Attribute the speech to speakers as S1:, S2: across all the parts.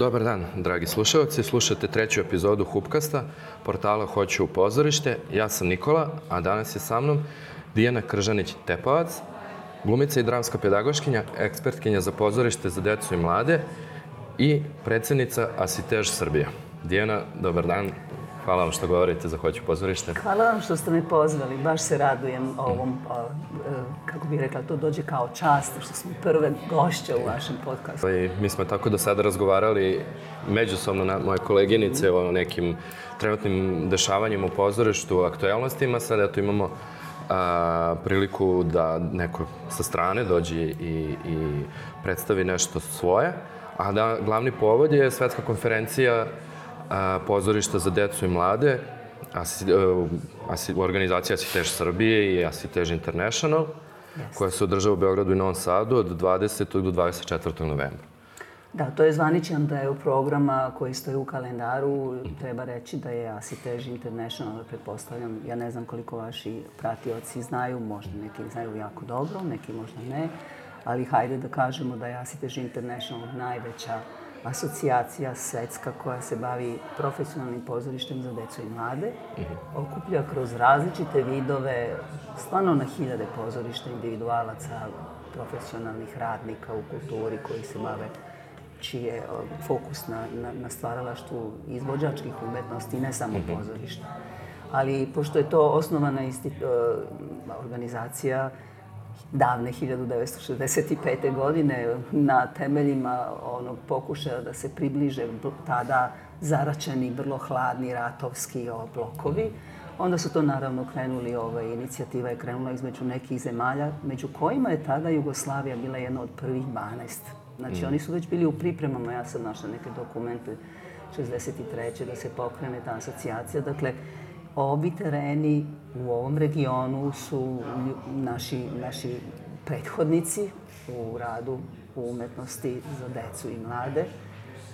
S1: Dobar dan, dragi slušalci. Slušate treću epizodu Hupkasta, portala Hoću u pozorište. Ja sam Nikola, a danas je sa mnom Dijana Kržanić-Tepavac, glumica i dramska pedagoškinja, ekspertkinja za pozorište za decu i mlade i predsednica Asitež Srbija. Dijana, dobar dan. Hvala vam što govorite za Hoću pozorište.
S2: Hvala vam što ste me pozvali. Baš se radujem ovom, pa, kako bih rekla, to dođe kao čast što smo prve gošće u vašem podcastu.
S1: I mi smo tako do sada razgovarali međusobno na moje koleginice o nekim trenutnim dešavanjima u pozorištu, aktualnostima. Sada eto imamo a, priliku da neko sa strane dođe i, i predstavi nešto svoje. A da, glavni povod je svetska konferencija a, pozorišta za decu i mlade, asi, asi, organizacija Asitež Srbije i Asitež International, yes. koja se održava u Beogradu i Novom Sadu od 20. do 24. novembra.
S2: Da, to je zvaničan deo programa koji stoji u kalendaru. Treba reći da je Asitež International, pretpostavljam, ja ne znam koliko vaši pratioci znaju, možda neki znaju jako dobro, neki možda ne, ali hajde da kažemo da je Asitež International najveća asocijacija svetska koja se bavi profesionalnim pozorištem za decu i mlade. Okuplja kroz različite vidove, stvarno na hiljade pozorišta individualaca, profesionalnih radnika u kulturi koji se bave čiji je fokus na, na, na stvaralaštvu izvođačkih umetnosti, ne samo mhm. pozorišta. Ali pošto je to osnovana isti, organizacija, davne 1965. godine na temeljima onog pokušaja da se približe tada zaračeni, vrlo hladni ratovski blokovi. Onda su to naravno krenuli, ova inicijativa je krenula između nekih zemalja, među kojima je tada Jugoslavija bila jedna od prvih 12. Znači, mm. oni su već bili u pripremama, ja sam našla neke dokumente 63. da se pokrene ta asocijacija. Dakle, ovi tereni u ovom regionu su naši, naši prethodnici u radu u umetnosti za decu i mlade.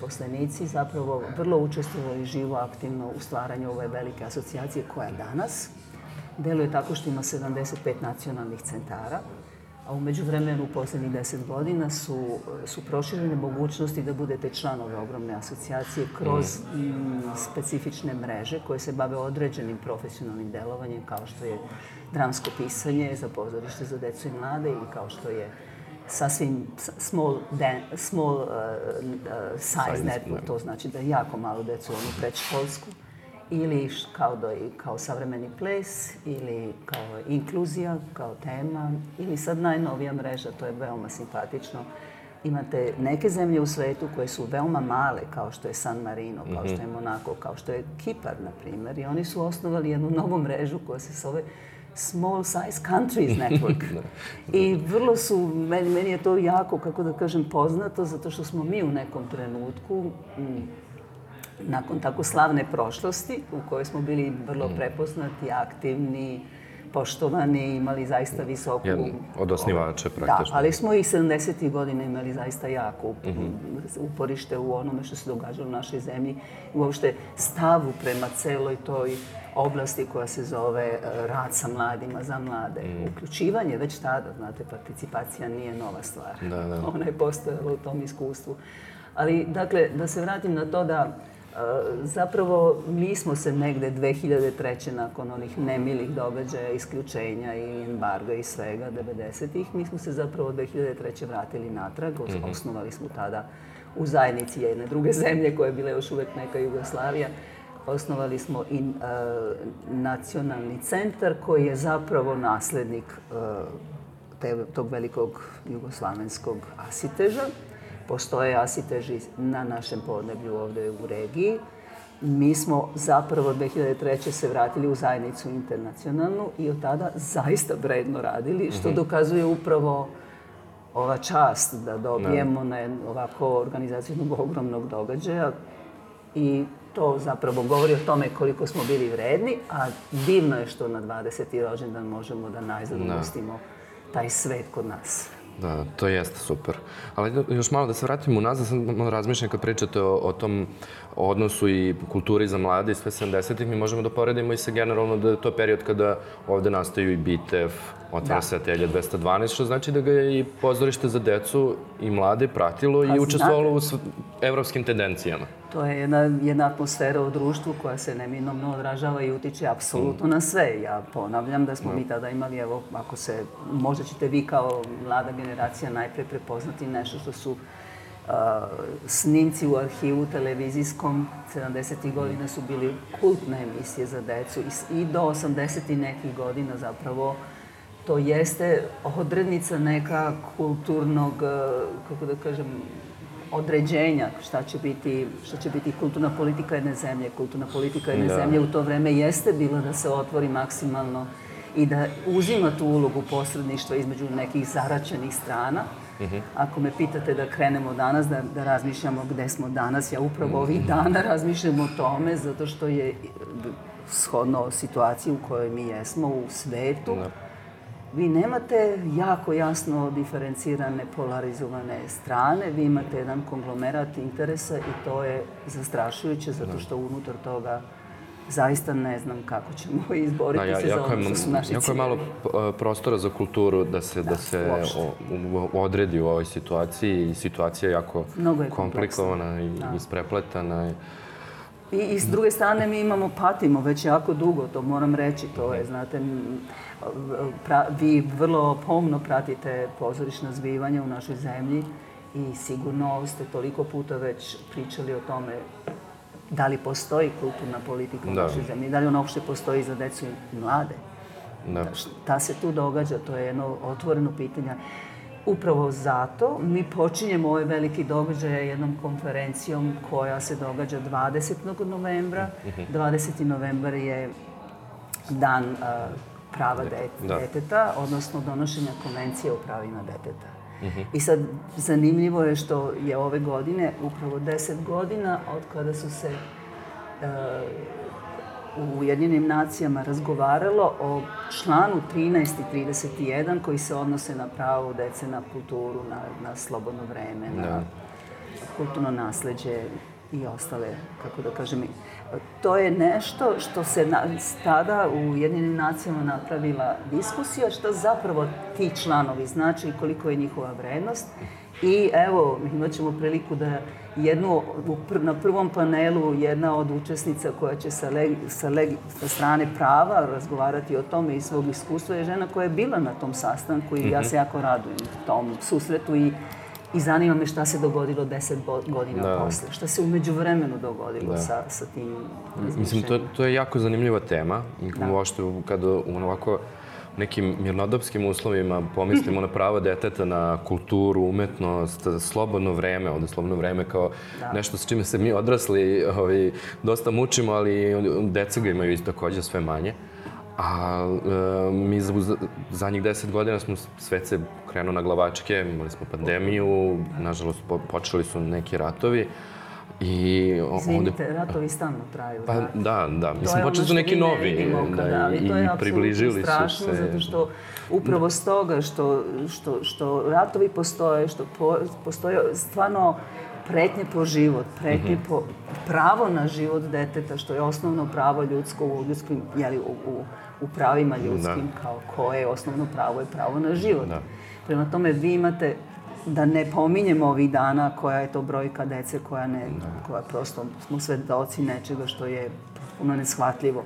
S2: Poslenici zapravo vrlo učestvovali živo aktivno u stvaranju ove velike asocijacije koja danas deluje tako što ima 75 nacionalnih centara a umeđu vremenu u poslednjih deset godina su, su proširene mogućnosti da budete članovi ogromne asocijacije kroz mm. m, specifične mreže koje se bave određenim profesionalnim delovanjem kao što je dramsko pisanje za pozorište za decu i mlade i kao što je sasvim small, dan, small uh, uh, size network, to znači da jako malo decu onu predškolsku ili kao, do, kao savremeni ples, ili kao inkluzija, kao tema, ili sad najnovija mreža, to je veoma simpatično. Imate neke zemlje u svetu koje su veoma male, kao što je San Marino, kao što je mhm. Monako, kao što je Kipar, na primer, i oni su osnovali jednu novu mrežu koja se zove Small Size Countries Network. Da. I vrlo su, meni, meni je to jako, kako da kažem, poznato, zato što smo mi u nekom trenutku, nakon tako slavne prošlosti u kojoj smo bili vrlo mm. prepoznati, aktivni, poštovani, imali zaista visoku...
S1: Jedan od osnivača praktično.
S2: Da, ali smo i 70. godina imali zaista jako mm -hmm. uporište u onome što se događalo u našoj zemlji. Uopšte stavu prema celoj toj oblasti koja se zove e, rad sa mladima za mlade. Mm. Uključivanje već tada, znate, participacija nije nova stvar. Da, da. Ona je postojala u tom iskustvu. Ali, dakle, da se vratim na to da Zapravo, mi smo se negde 2003. nakon onih nemilih događaja, isključenja i embarga i svega 90-ih, mi smo se zapravo 2003. vratili natrag, -hmm. osnovali smo tada u zajednici jedne druge zemlje koja je bila još uvek neka Jugoslavija, osnovali smo i uh, nacionalni centar koji je zapravo naslednik uh, te, tog velikog jugoslavenskog asiteža postoje asiteži na našem podneblju ovde u regiji. Mi smo zapravo 2003. se vratili u zajednicu internacionalnu i od tada zaista vredno radili, što mhm. dokazuje upravo ova čast da dobijemo da. na ovako organizaciju jednog ogromnog događaja i to zapravo govori o tome koliko smo bili vredni, a divno je što na 20. rođendan možemo da najzad ugostimo taj svet kod nas.
S1: Da, to jeste super. Ali još malo da se vratimo unazad, sam malo razmišljam kad pričate o, o tom odnosu i kulturi za mlade i sve 70-ih, mi možemo da poredimo i sa generalno da je to period kada ovde nastaju i Bitev, otvara da. se Atelje 212, što znači da ga je i pozorište za decu i mlade pratilo pa, i učestvovalo u evropskim tendencijama.
S2: To je jedna, jedna atmosfera u društvu koja se neminomno odražava i utiče apsolutno mm. na sve. Ja ponavljam da smo mm. mi tada imali, evo, ako se, možda ćete vi kao mlada generacija najpre prepoznati nešto što su uh, snimci u arhivu televizijskom 70. godina su bili kultne emisije za decu i, i do 80. nekih godina zapravo to jeste odrednica neka kulturnog, kako da kažem, određenja šta će biti, šta će biti kulturna politika jedne zemlje. Kulturna politika jedne da. zemlje u to vreme jeste bila da se otvori maksimalno i da uzima tu ulogu posredništva između nekih zaračenih strana. -huh. Ako me pitate da krenemo danas, da, da razmišljamo gde smo danas, ja upravo ovih mhm. dana razmišljam o tome, zato što je shodno situaciji u kojoj mi jesmo u svetu, da vi nemate jako jasno diferencirane, polarizovane strane, vi imate jedan konglomerat interesa i to je zastrašujuće zato da. što unutar toga zaista ne znam kako ćemo izboriti da, ja, se za ono što su naši
S1: Jako je malo prostora za kulturu da se, da, da se o, odredi u ovoj situaciji i situacija je jako je komplikovana i da. isprepletana. I,
S2: I, I s druge strane mi imamo, patimo već jako dugo, to moram reći, to je, znate, pra, vi vrlo pomno pratite pozorišna zbivanja u našoj zemlji i sigurno ste toliko puta već pričali o tome da li postoji kulturna politika u da. našoj zemlji, da li ona uopšte postoji za decu i mlade. Da. Šta se tu događa, to je jedno otvoreno pitanje. Upravo zato mi počinjemo ovaj veliki događaj jednom konferencijom koja se događa 20. novembra. 20. Mhm. novembar je dan uh, prava de, da. deteta, odnosno donošenja konvencije o pravima deteta. Uh -huh. I sad, zanimljivo je što je ove godine, upravo 10 godina od kada su se uh, u Ujedinim nacijama razgovaralo o članu 13 i 31 koji se odnose na pravo dece na kulturu, na, na slobodno vreme, na da. kulturno nasledđe i ostale, kako da kažem, to je nešto što se na, tada u Jedinim nacijama napravila diskusija, što zapravo ti članovi znači i koliko je njihova vrednost. I evo, imat ćemo priliku da jednu, na prvom panelu jedna od učesnica koja će sa, leg, sa, leg, sa strane prava razgovarati o tome i svog iskustva je žena koja je bila na tom sastanku i mm -hmm. ja mhm. se jako radujem tom susretu i I zanima me šta se dogodilo deset godina da. posle. Šta se umeđu vremenu dogodilo da. sa, sa tim
S1: Mislim, to, to je jako zanimljiva tema. Da. Uošte, kada u ovako nekim mirnodopskim uslovima pomislimo na prava deteta, na kulturu, umetnost, slobodno vreme, ovde slobodno vreme kao da. nešto s čime se mi odrasli ovaj, dosta mučimo, ali deca ga imaju takođe sve manje. A e, mi za zadnjih deset godina smo svet se krenuo na glavačke, imali smo pandemiju, nažalost po, počeli su neki ratovi.
S2: I Izvinite, ratovi stalno traju.
S1: Pa da, da. Mislim, počeli su neki novi. Vidimo, da, da, i,
S2: to je
S1: približili
S2: strašno, su se. zato što upravo s toga što, što, što ratovi postoje, što po, postoje stvarno pretnje po život, pretnje mm -hmm. po pravo na život deteta, što je osnovno pravo ljudsko u ljudskim, jeli, u, u u pravima ljudskim, da. kao koje je osnovno pravo je pravo na život. Da. Prema tome, vi imate da ne pominjemo ovih dana koja je to brojka dece koja ne, da. koja prosto smo svedoci nečega što je puno neshvatljivo.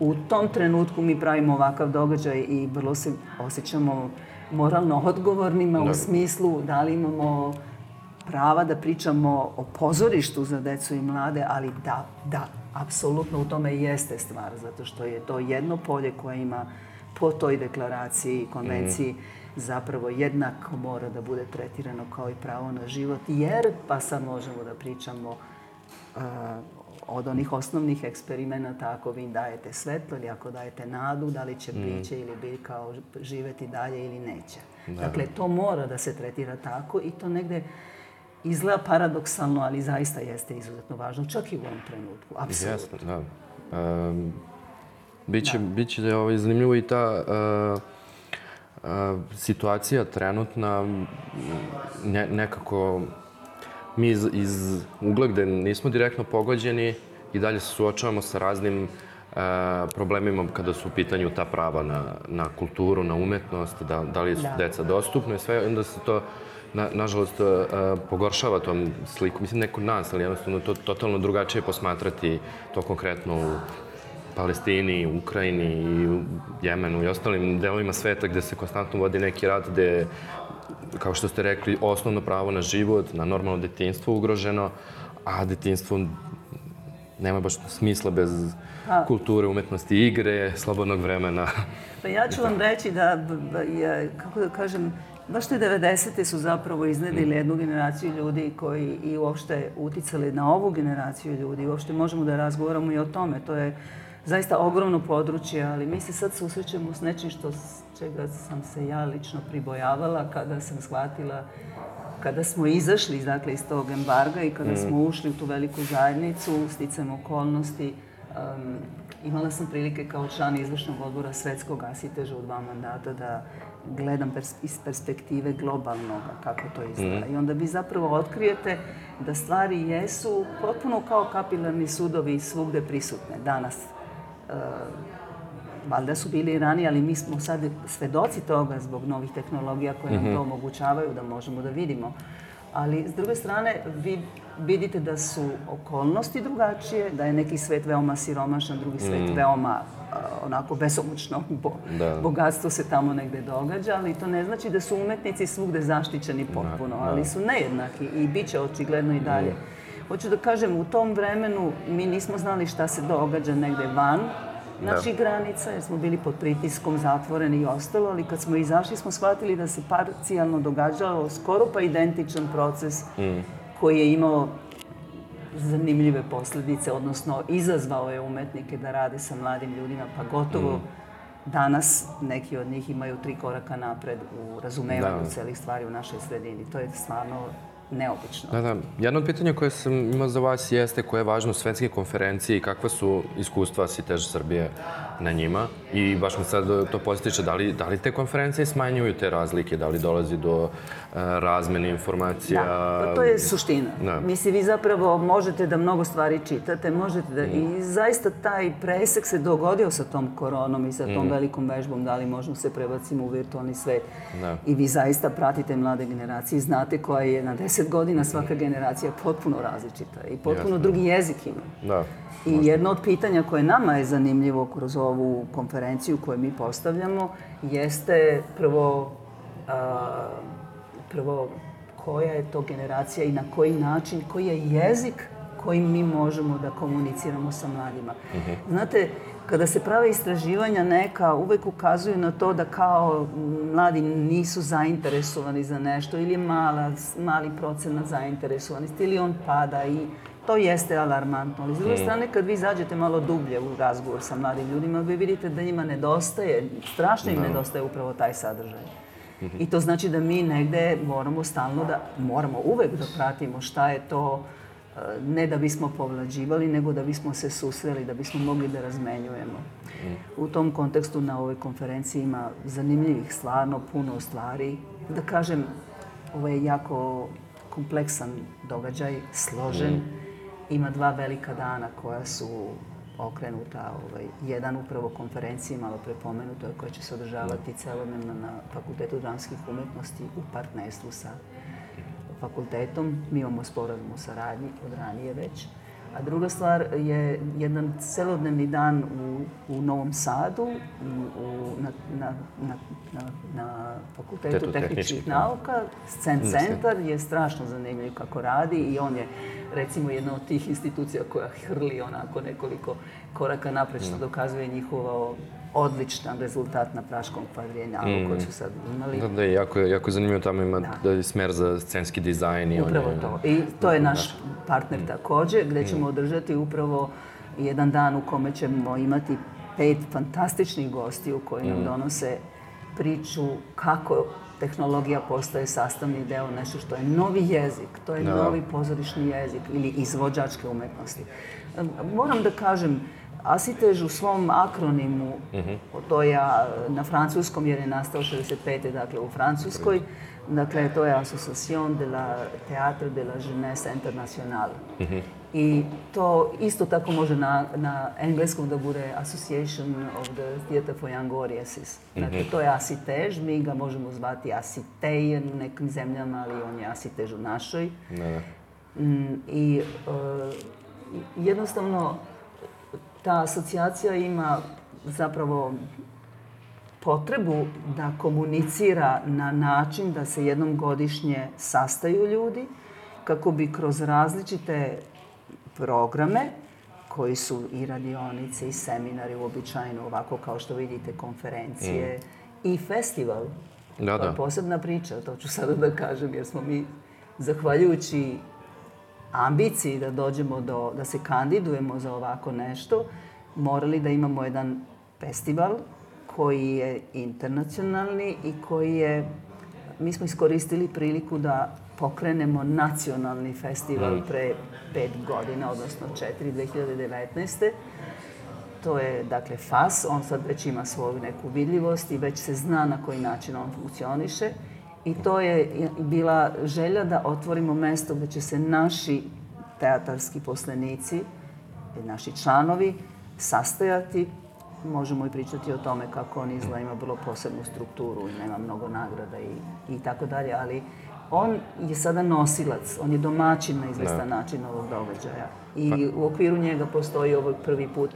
S2: U tom trenutku mi pravimo ovakav događaj i vrlo se osjećamo moralno odgovornima da. u smislu da li imamo prava da pričamo o pozorištu za decu i mlade, ali da, da, apsolutno u tome jeste stvar, zato što je to jedno polje koje ima po toj deklaraciji, konvenciji, mm. zapravo jednako mora da bude tretirano kao i pravo na život, jer pa sad možemo da pričamo uh, od onih osnovnih eksperimenata, ako vi dajete svetlo ili ako dajete nadu, da li će mm. biće ili biljka živeti dalje ili neće. Da. Dakle, to mora da se tretira tako i to negde izgleda paradoksalno, ali zaista jeste izuzetno važno, čak i u ovom trenutku, apsolutno.
S1: Jeste, da. Um, biće, da. biće da je ovaj, zanimljivo i ta uh, uh, situacija trenutna ne, nekako mi iz, iz ugla gde nismo direktno pogođeni i dalje se suočavamo sa raznim uh, problemima kada su u pitanju ta prava na, na kulturu, na umetnost, da, da li su da. deca dostupne i sve, onda se to na, nažalost, uh, pogoršava tom sliku. Mislim, neko nas, ali jednostavno to totalno drugačije posmatrati to konkretno u Palestini, Ukrajini i u Jemenu i ostalim delovima sveta gde se konstantno vodi neki rad gde, kao što ste rekli, osnovno pravo na život, na normalno detinstvo ugroženo, a detinstvo nema baš smisla bez pa, kulture, umetnosti, igre, slobodnog vremena.
S2: Pa ja ću vam reći da, je, kako da kažem, baš te 90. su zapravo iznedili jednu generaciju ljudi koji i uopšte uticali na ovu generaciju ljudi. Uopšte možemo da razgovaramo i o tome. To je zaista ogromno područje, ali mi se sad susrećemo s nečim što, čega sam se ja lično pribojavala kada sam shvatila kada smo izašli dakle, iz tog embarga i kada mm. smo ušli u tu veliku zajednicu, sticam okolnosti, um, imala sam prilike kao član izvršnog odbora Svetskog asiteža u dva mandata da gledam pers iz perspektive globalnog kako to izgleda. Mm. I onda vi zapravo otkrijete da stvari jesu potpuno kao kapilarni sudovi svugde prisutne danas. Uh, valjda su bili i ranije, ali mi smo sad svedoci toga zbog novih tehnologija koje nam mm -hmm. to omogućavaju da možemo da vidimo. Ali, s druge strane, vi vidite da su okolnosti drugačije, da je neki svet veoma siromašan, drugi svet mm. veoma onako besomučno bo, da. bogatstvo se tamo negde događa, ali to ne znači da su umetnici svugde zaštićeni da, potpuno, da, da. ali su nejednaki i bit će očigledno i dalje. Mm. Hoću da kažem, u tom vremenu mi nismo znali šta se događa negde van, naših da. granica, jer smo bili pod pritiskom, zatvoreni i ostalo, ali kad smo izašli smo shvatili da se parcijalno događao skoro pa identičan proces mm. koji je imao zanimljive posledice, odnosno izazvao je umetnike da rade sa mladim ljudima, pa gotovo mm. danas neki od njih imaju tri koraka napred u razumevanju da. celih stvari u našoj sredini. To je stvarno neobično.
S1: Da, da. Jedno od pitanja koje sam imao za vas jeste koja je važnost svetske konferencije i kakva su iskustva Sitež Srbije na njima. I baš me sad to postiče, da li, da li te konferencije smanjuju te razlike, da li dolazi do uh, razmene informacija?
S2: Da, pa to je suština. Da. Mislim, vi zapravo možete da mnogo stvari čitate, možete da... Mm. I zaista taj presek se dogodio sa tom koronom i sa tom mm. velikom vežbom, da li možemo se prebacimo u virtualni svet. Da. I vi zaista pratite mlade generacije i znate koja je na 10 godina svaka generacija potpuno različita i potpuno Jasne. drugi jezik ima. Da. I Možda. jedno od pitanja koje nama je zanimljivo kroz ovu konferenciju koju mi postavljamo jeste prvo, a, prvo koja je to generacija i na koji način, koji je jezik kojim mi možemo da komuniciramo sa mladima. -huh. Znate, kada se prave istraživanja neka uvek ukazuju na to da kao mladi nisu zainteresovani za nešto ili je mala, mali procenat zainteresovanosti ili on pada i to jeste alarmantno. Ali s druge mm. strane, kad vi zađete malo dublje u razgovor sa mladim ljudima, vi vidite da njima nedostaje, strašno im no. nedostaje upravo taj sadržaj. I to znači da mi negde moramo stalno da, moramo uvek da pratimo šta je to, ne da bismo povlađivali, nego da bismo se susreli, da bismo mogli da razmenjujemo. U tom kontekstu na ovoj konferenciji ima zanimljivih, stvarno puno stvari. Da kažem, ovo je jako kompleksan događaj, složen. Mm ima dva velika dana koja su okrenuta, ovaj, jedan upravo konferenciji, malo prepomenuto, koja će se održavati celodnevno na Fakultetu dramskih umetnosti u partnerstvu sa fakultetom. Mi imamo sporazum o saradnji od ranije već. A druga stvar je jedan celodnevni dan u, u Novom Sadu, u, na, na, na, na, na Fakultetu Tetu tehničkih, tehničkih da. nauka. Scen centar je strašno zanimljiv kako radi i on je recimo jedna od tih institucija koja hrli onako nekoliko koraka napred, što da. dokazuje njihovo odličan rezultat na Praškom kvadrijenalu mm. koji su sad imali.
S1: Da, da, jako, jako zanimljivo tamo ima da. da smer za scenski dizajn.
S2: I upravo je, to. I to je naš da. partner mm. takođe, gde ćemo mm. održati upravo jedan dan u kome ćemo imati pet fantastičnih gosti u koji nam mm. donose priču kako tehnologija postaje sastavni deo nešto što je novi jezik, to je novi pozorišni jezik ili izvođačke umetnosti. Moram da kažem, Asitež u svom akronimu, to je na francuskom jer je nastao 65. dakle u Francuskoj, dakle to je Association de la Théâtre de la Jeunesse Internationale. I to isto tako može na, na engleskom da bude Association of the Theatre for Young Audiences. Dakle, to je asitež, mi ga možemo zvati asitej u nekim zemljama, ali on je asitež u našoj. Ne. Mm, I uh, jednostavno ta asocijacija ima zapravo potrebu da komunicira na način da se jednom godišnje sastaju ljudi kako bi kroz različite programe koji su i radionice i seminari uobičajeno ovako kao što vidite konferencije mm. i festival. Da, da. To je posebna priča, to ću sada da kažem jer smo mi zahvaljujući ambiciji da dođemo do, da se kandidujemo za ovako nešto, morali da imamo jedan festival koji je internacionalni i koji je, mi smo iskoristili priliku da pokrenemo nacionalni festival mm. pre pet godina, odnosno četiri, 2019. To je, dakle, FAS, on sad već ima svoju neku vidljivost i već se zna na koji način on funkcioniše. I to je bila želja da otvorimo mesto gde će se naši teatarski poslenici, naši članovi, sastajati. Možemo i pričati o tome kako on izgleda, ima vrlo posebnu strukturu nema mnogo nagrada i, i tako dalje, ali on je sada nosilac, on je domaćin na izvestan da. način ovog događaja. I pa- u okviru njega postoji ovaj prvi put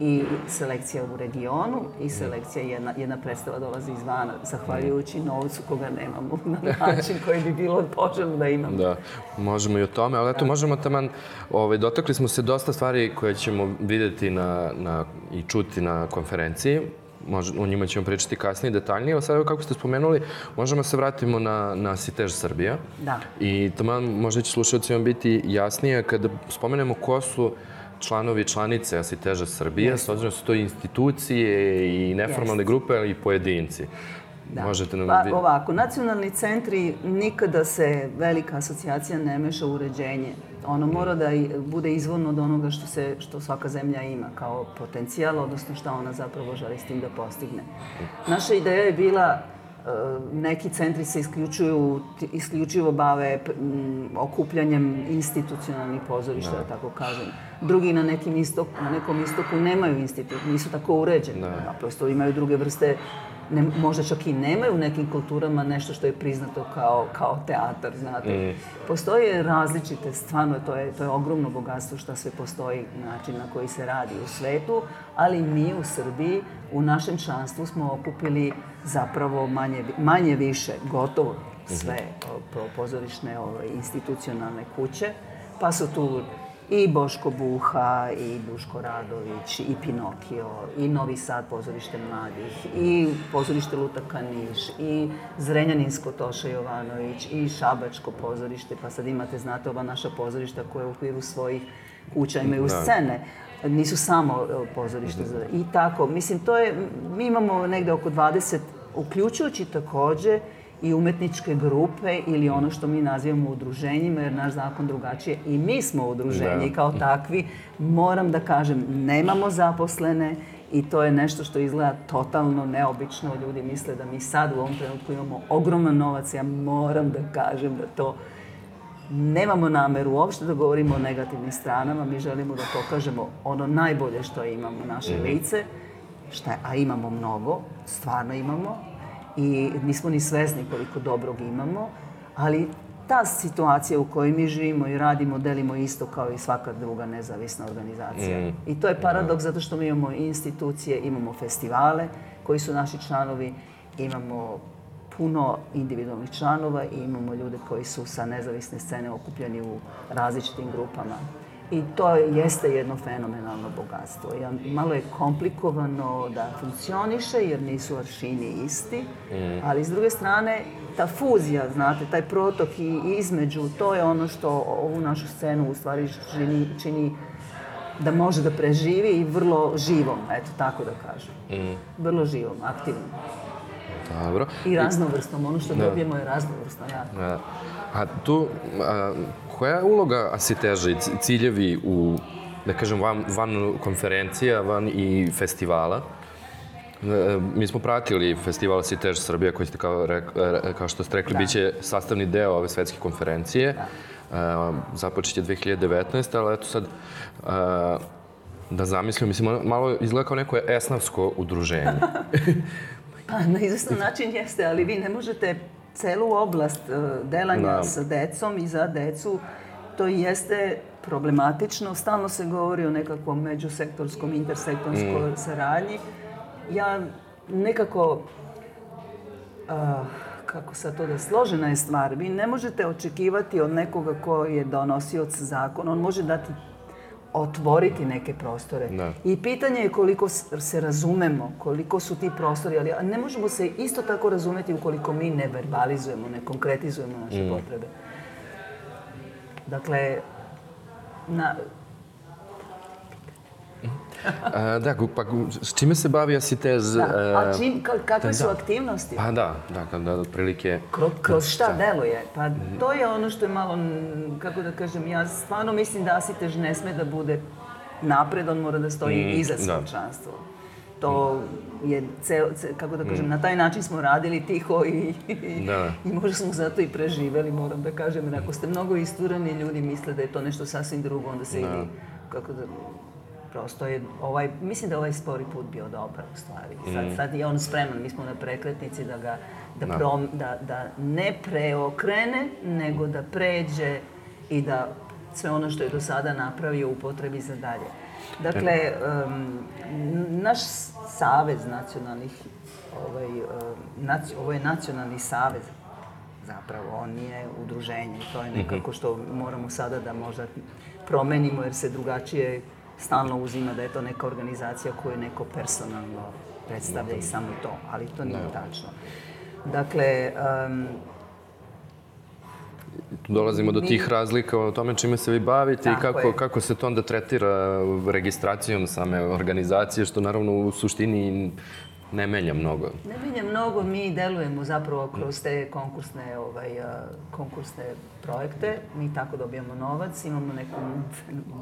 S2: i selekcija u regionu i selekcija jedna, jedna predstava dolazi izvana, zahvaljujući novcu koga nemamo na način koji bi bilo poželjno da imamo.
S1: Da, možemo i o tome, ali eto, da. možemo taman, ovaj, dotakli smo se dosta stvari koje ćemo videti na, na, i čuti na konferenciji, Može, o njima ćemo pričati kasnije detaljnije, ali sad kako ste spomenuli, možemo se vratimo na, na Sitež Srbija.
S2: Da.
S1: I tamo možda će slušalcima biti jasnije kada spomenemo ko su članovi članice Asiteža Srbije, s obzirom da su to institucije i neformalne Jest. grupe, ali i pojedinci.
S2: Da. Možete nam... Pa ovako, nacionalni centri, nikada se velika asocijacija ne meša u uređenje. Ono mora da bude izvorno od onoga što, se, što svaka zemlja ima kao potencijal, odnosno šta ona zapravo želi s tim da postigne. Naša ideja je bila neki centri se isključuju, isključivo bave m, okupljanjem institucionalnih pozorišta, da. tako kažem. Drugi na, nekim istok, na nekom istoku nemaju institut, nisu tako uređeni. Da. Prosto imaju druge vrste ne, možda čak i nemaju u nekim kulturama nešto što je priznato kao, kao teatar, znate. Mm. Postoje različite, stvarno to je, to je ogromno bogatstvo što sve postoji, način na koji se radi u svetu, ali mi u Srbiji, u našem članstvu smo okupili zapravo manje, manje više, gotovo sve mm -hmm. pozorišne ove, ovaj, institucionalne kuće, pa su tu i Boško Buha, i Duško Radović, i Pinokio, i Novi Sad pozorište mladih, i pozorište Lutaka Niš, i Zrenjaninsko Toša Jovanović, i Šabačko pozorište, pa sad imate, znate, ova naša pozorišta koje u okviru svojih kuća imaju da. scene nisu samo e, pozorište. Da. I tako, mislim, to je, mi imamo negde oko 20, uključujući takođe i umetničke grupe ili ono što mi nazivamo udruženjima, jer naš zakon drugačije i mi smo udruženje i da. kao takvi moram da kažem, nemamo zaposlene i to je nešto što izgleda totalno neobično. Ljudi misle da mi sad u ovom trenutku imamo ogroman novac, ja moram da kažem da to nemamo nameru uopšte da govorimo o negativnim stranama, mi želimo da pokažemo ono najbolje što imamo, naše mhm. lice, šta, a imamo mnogo, stvarno imamo, i nismo ni svesni koliko dobrog imamo, ali ta situacija u kojoj mi živimo i radimo, delimo isto kao i svaka druga nezavisna organizacija. Mm. I to je paradoks zato što mi imamo institucije, imamo festivale koji su naši članovi, imamo puno individualnih članova i imamo ljude koji su sa nezavisne scene okupljeni u različitim grupama. I to jeste jedno fenomenalno bogatstvo. Ja, malo je komplikovano da funkcioniše jer nisu aršini isti, mm. ali s druge strane ta fuzija, znate, taj protok i između, to je ono što ovu našu scenu u stvari čini, čini da može da preživi i vrlo živom, eto tako da kažem. Mm. Vrlo živom, aktivnom.
S1: Dobro.
S2: I raznovrsnom, ono što dobijemo je raznovrsno, ja.
S1: A, a tu, a, koja je uloga asiteža i ciljevi u, da kažem, van, van konferencija, van i festivala? E, Mi smo pratili festival Asitež Srbija koji ste kao, rek, e, kao što ste rekli,
S2: Da.
S1: bit će sastavni deo ove svetske konferencije. Da. Započeće 2019. ali eto sad, da zamislim, mislim, malo izgleda kao neko esnavsko udruženje.
S2: Pa, na izvestan način jeste, ali vi ne možete celu oblast e, delanja
S1: Da.
S2: sa decom i za decu, to jeste problematično. Stalno se govori o nekakvom međusektorskom, intersektorskoj saradnji. Ja nekako, a, kako sad to da složena je stvar, vi ne možete očekivati od nekoga ko je donosioc zakona, on može dati otvoriti neke prostore.
S1: Da.
S2: I pitanje je koliko se razumemo, koliko su ti prostori, ali ne možemo se isto tako razumeti ukoliko mi ne verbalizujemo, ne konkretizujemo naše potrebe. Dakle, na,
S1: A, da, pa s čime se bavi Asitež?
S2: da,
S1: e,
S2: a čim, ka- kakve su
S1: da.
S2: aktivnosti?
S1: Pa da, da, kada otprilike...
S2: Kroz, kroz šta deluje? Pa to je ono što je malo, mm, kako da kažem, ja stvarno mislim da Asitež ne sme da bude napred, on mora da stoji
S1: Mm,
S2: iza svog
S1: da.
S2: To je, ceo, ce, kako da kažem, na taj način smo radili tiho i, i,
S1: Da.
S2: i možda smo zato i preživeli, moram da kažem. Jer ako ste mnogo isturani, ljudi misle da je to nešto sasvim drugo, onda se ili, kako da, prosto je ovaj, mislim da je ovaj spori put bio dobar u stvari. Sad, sad je on spreman, mi smo na prekretnici da ga, da,
S1: Da.
S2: prom, da, da ne preokrene, nego da pređe i da sve ono što je do sada napravio upotrebi za dalje. Dakle, em, naš savez nacionalnih, ovaj, em, nac- ovo je nacionalni savez zapravo, on nije udruženje to je nekako što moramo sada da možda promenimo jer se drugačije stalno uzima da je to neka organizacija koju neko personalno predstavlja i samo to, ali to nije tačno. Dakle, em,
S1: Tu dolazimo do tih razlika o tome čime se vi bavite i
S2: Tako
S1: kako,
S2: je.
S1: kako se to onda tretira registracijom same organizacije, što naravno u suštini ne menja mnogo.
S2: Ne menja mnogo, mi delujemo zapravo kroz te konkursne, ovaj, a, konkursne projekte. Mi tako dobijamo novac, imamo neku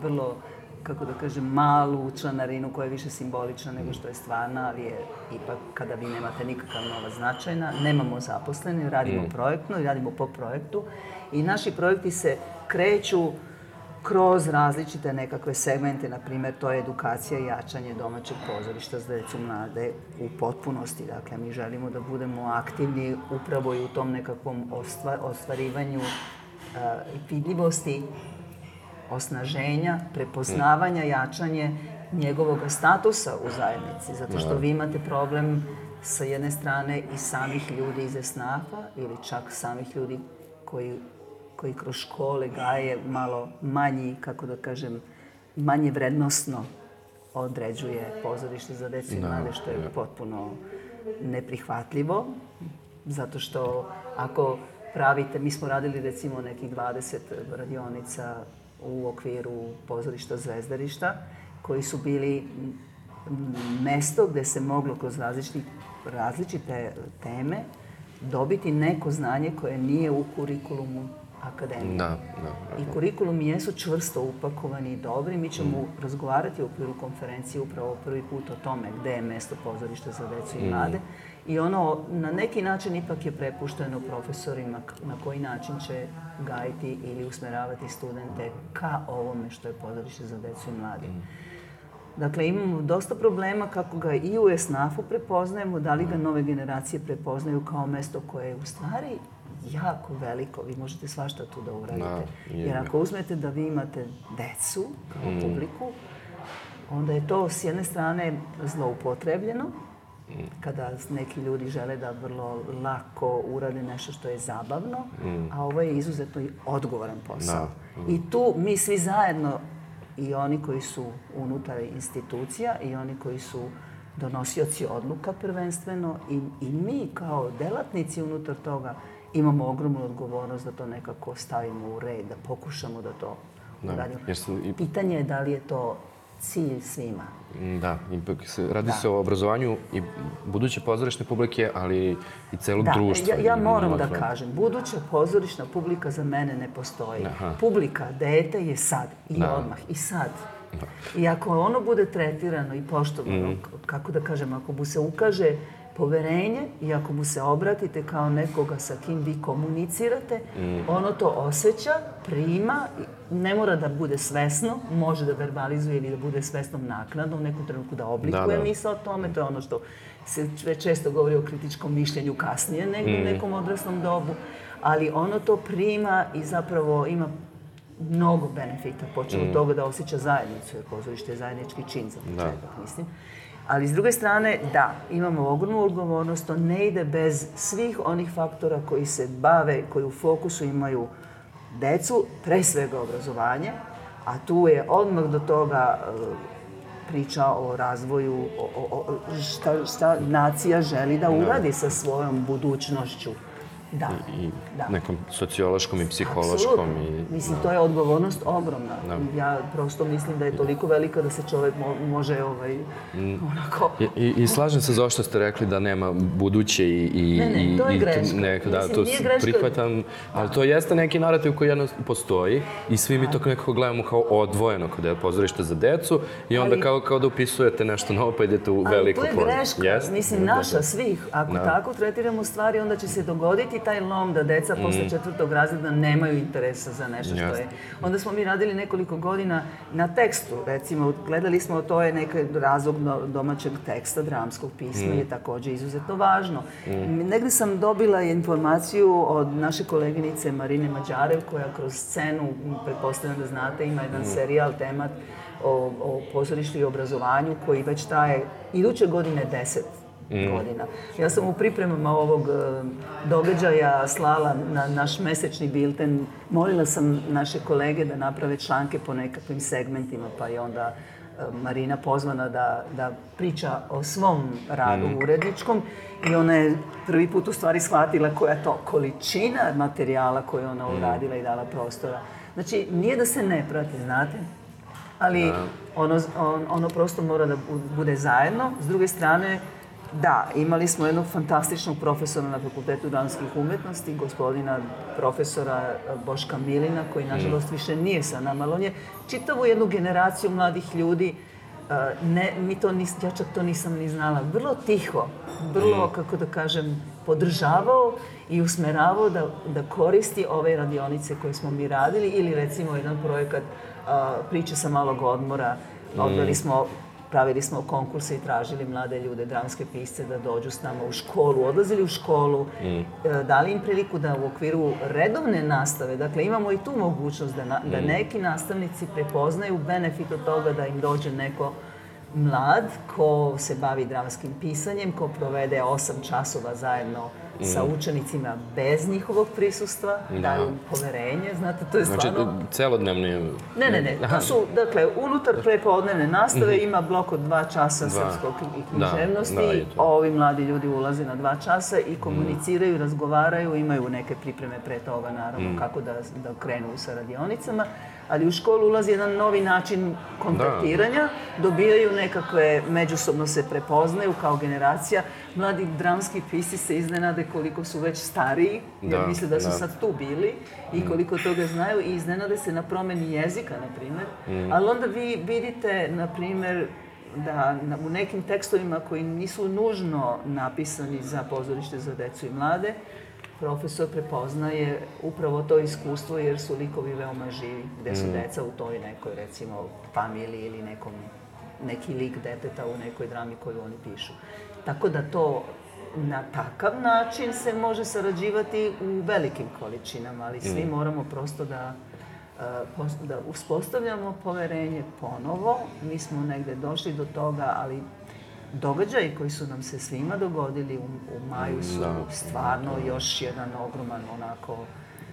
S2: vrlo, kako da kažem, malu članarinu koja je više simbolična nego što je stvarna, ali je ipak kada vi nemate nikakav novac značajna. Nemamo zaposleni, radimo projektno i radimo po projektu. I naši projekti se kreću kroz različite nekakve segmente, na primjer to je edukacija i jačanje domaćeg pozorišta za decu mlade u potpunosti. Dakle, mi želimo da budemo aktivni upravo i u tom nekakvom ostva, ostvarivanju uh, vidljivosti, osnaženja, prepoznavanja, jačanje njegovog statusa u zajednici. Zato što vi imate problem sa jedne strane i samih ljudi iz esnafa ili čak samih ljudi koji koji kroz škole gaje malo manji, kako da kažem, manje vrednostno određuje pozorište za decu i mlade, što je potpuno neprihvatljivo. Zato što ako pravite, mi smo radili recimo nekih 20 radionica u okviru pozorišta Zvezdarišta, koji su bili mesto gde se moglo kroz različiti, različite teme dobiti neko znanje koje nije u kurikulumu akademije.
S1: Da, da.
S2: I kurikulumi jesu čvrsto upakovani i dobri. Mi ćemo razgovarati u okviru konferencije upravo prvi put o tome gde je mesto pozorišta za decu i mlade. I ono, na neki način ipak je prepušteno profesorima na koji način će gajiti ili usmeravati studente ka ovome što je pozorište za decu i mlade. Dakle, imamo dosta problema kako ga i u ESNAF-u prepoznajemo, da li ga nove generacije prepoznaju kao mesto koje je u stvari jako veliko. Vi možete svašta tu da uradite.
S1: Da, je.
S2: Jer ako uzmete da vi imate decu kao publiku, onda je to s jedne strane zloupotrebljeno, kada neki ljudi žele da vrlo lako urade nešto što je zabavno, a ovo je izuzetno i odgovoran posao. I tu mi svi zajedno, i oni koji su unutar institucija i oni koji su donosioci odluka prvenstveno i, i mi kao delatnici unutar toga imamo ogromnu odgovornost da to nekako stavimo u red, da pokušamo da to
S1: Da,
S2: uradimo.
S1: jer su i-
S2: Pitanje je da li je to cilj svima.
S1: Da, ipak se, radi da. se o obrazovanju i buduće pozorišne publike, ali i celog
S2: da,
S1: društva.
S2: Ja, ja moram da kažem, buduća pozorišna publika za mene ne postoji. Aha. Publika, dete je sad i da. odmah i sad. Da. I ako ono bude tretirano i poštovano, mm. kako da kažem, ako mu se ukaže poverenje i ako mu se obratite kao nekoga sa kim vi komunicirate, mm. ono to osjeća, prima, ne mora da bude svesno, može da verbalizuje ili da bude svesnom naknadno, u nekom trenutku da oblikuje da, da. misla o tome, to je ono što se već često govori o kritičkom mišljenju kasnije negdje mm. u nekom odraslom dobu, ali ono to prima i zapravo ima mnogo benefita, počeo mm. od toga da osjeća zajednicu, jer pozorište je zajednički čin za početak, da. mislim. Ali s druge strane, da, imamo ogromnu odgovornost, to ne ide bez svih onih faktora koji se bave, koji u fokusu imaju decu, pre svega obrazovanje, a tu je odmah do toga e, priča o razvoju, o, o, o šta, šta nacija želi da uradi sa svojom budućnošću
S1: da. i, i da. nekom sociološkom i psihološkom.
S2: I, mislim, da. to je odgovornost ogromna. Da. Ja prosto mislim da je toliko velika da se čovek mo može ovaj, mm. onako...
S1: I, i, I slažem se zašto ste rekli da nema buduće i... i
S2: ne, ne, to je greška.
S1: Ne, da, mislim, to greška. prihvatam, ali to jeste neki narativ koji jedno postoji i svi mi to nekako gledamo kao odvojeno kada je pozorište za decu i onda ali, kao, kao da upisujete nešto novo pa idete u veliko
S2: pozorište. Ali to je greška, yes? mislim, naša svih. Ako da. tako tretiramo stvari, onda će se dogoditi neki taj lom da deca mm. posle četvrtog razreda nemaju interesa za nešto što je. Onda smo mi radili nekoliko godina na tekstu, recimo, gledali smo, to je neki razlog domaćeg teksta, dramskog pisma mm. je takođe izuzetno važno. Mm. Negde sam dobila informaciju od naše koleginice Marine Mađarev, koja kroz scenu, pretpostavljam da znate, ima jedan mm. serijal temat o, o pozorištu i obrazovanju koji već traje iduće godine deset mm. godina. Ja sam u pripremama ovog e, događaja slala na naš mesečni bilten, molila sam naše kolege da naprave članke po nekakvim segmentima, pa je onda e, Marina pozvana da, da priča o svom radu mm. uredničkom i ona je prvi put u stvari shvatila koja je to količina materijala koju ona mm. uradila i dala prostora. Znači, nije da se ne prati, znate, ali da. ono, on, ono prosto mora da bude zajedno. S druge strane, Da, imali smo jednog fantastičnog profesora na Fakultetu dramskih umetnosti, gospodina profesora eh, Boška Milina, koji mm. nažalost više nije sa nama, ali on je čitavu jednu generaciju mladih ljudi eh, ne, mi to nis, ja čak to nisam ni znala, vrlo tiho, vrlo, mm. kako da kažem, podržavao i usmeravao da, da koristi ove radionice koje smo mi radili ili recimo jedan projekat a, eh, priče sa malog odmora. Odveli mm. smo pravili smo konkurse i tražili mlade ljude, dramske pisce da dođu s nama u školu, odlazili u školu, mm. E, dali im priliku da u okviru redovne nastave, dakle imamo i tu mogućnost da, na, da mm. neki nastavnici prepoznaju benefit od toga da im dođe neko mlad ko se bavi dramskim pisanjem, ko provede 8 časova zajedno mm. sa učenicima bez njihovog prisustva, da. daju poverenje, znate, to je znači, stvarno...
S1: Znači, celodnevni...
S2: Ne, ne, ne, to su, dakle, unutar prepodnevne nastave mm -hmm. ima blok od dva časa dva. srpskog i književnosti, da, da, ovi mladi ljudi ulaze na dva časa i komuniciraju, mm. razgovaraju, imaju neke pripreme pre toga, naravno, mm. kako da, da krenu sa radionicama ali u školu ulazi jedan novi način kontaktiranja, da. dobijaju nekakve, međusobno se prepoznaju kao generacija. Mladi dramski pisci se iznenade koliko su već stariji, jer da, misle da su da. sad tu bili i mm. koliko toga znaju i iznenade se na promeni jezika, na primer. Mm. Ali onda vi vidite, na primer, da u nekim tekstovima koji nisu nužno napisani za pozorište za decu i mlade, profesor prepoznaje upravo to iskustvo jer su likovi veoma živi, gde su mm. deca u toj nekoj, recimo, familiji ili nekom, neki lik deteta u nekoj drami koju oni pišu. Tako da to na takav način se može sarađivati u velikim količinama, ali svi mm. moramo prosto da da uspostavljamo poverenje ponovo. Mi smo negde došli do toga, ali događaji koji su nam se svima dogodili u, u maju su da. stvarno još jedan ogroman onako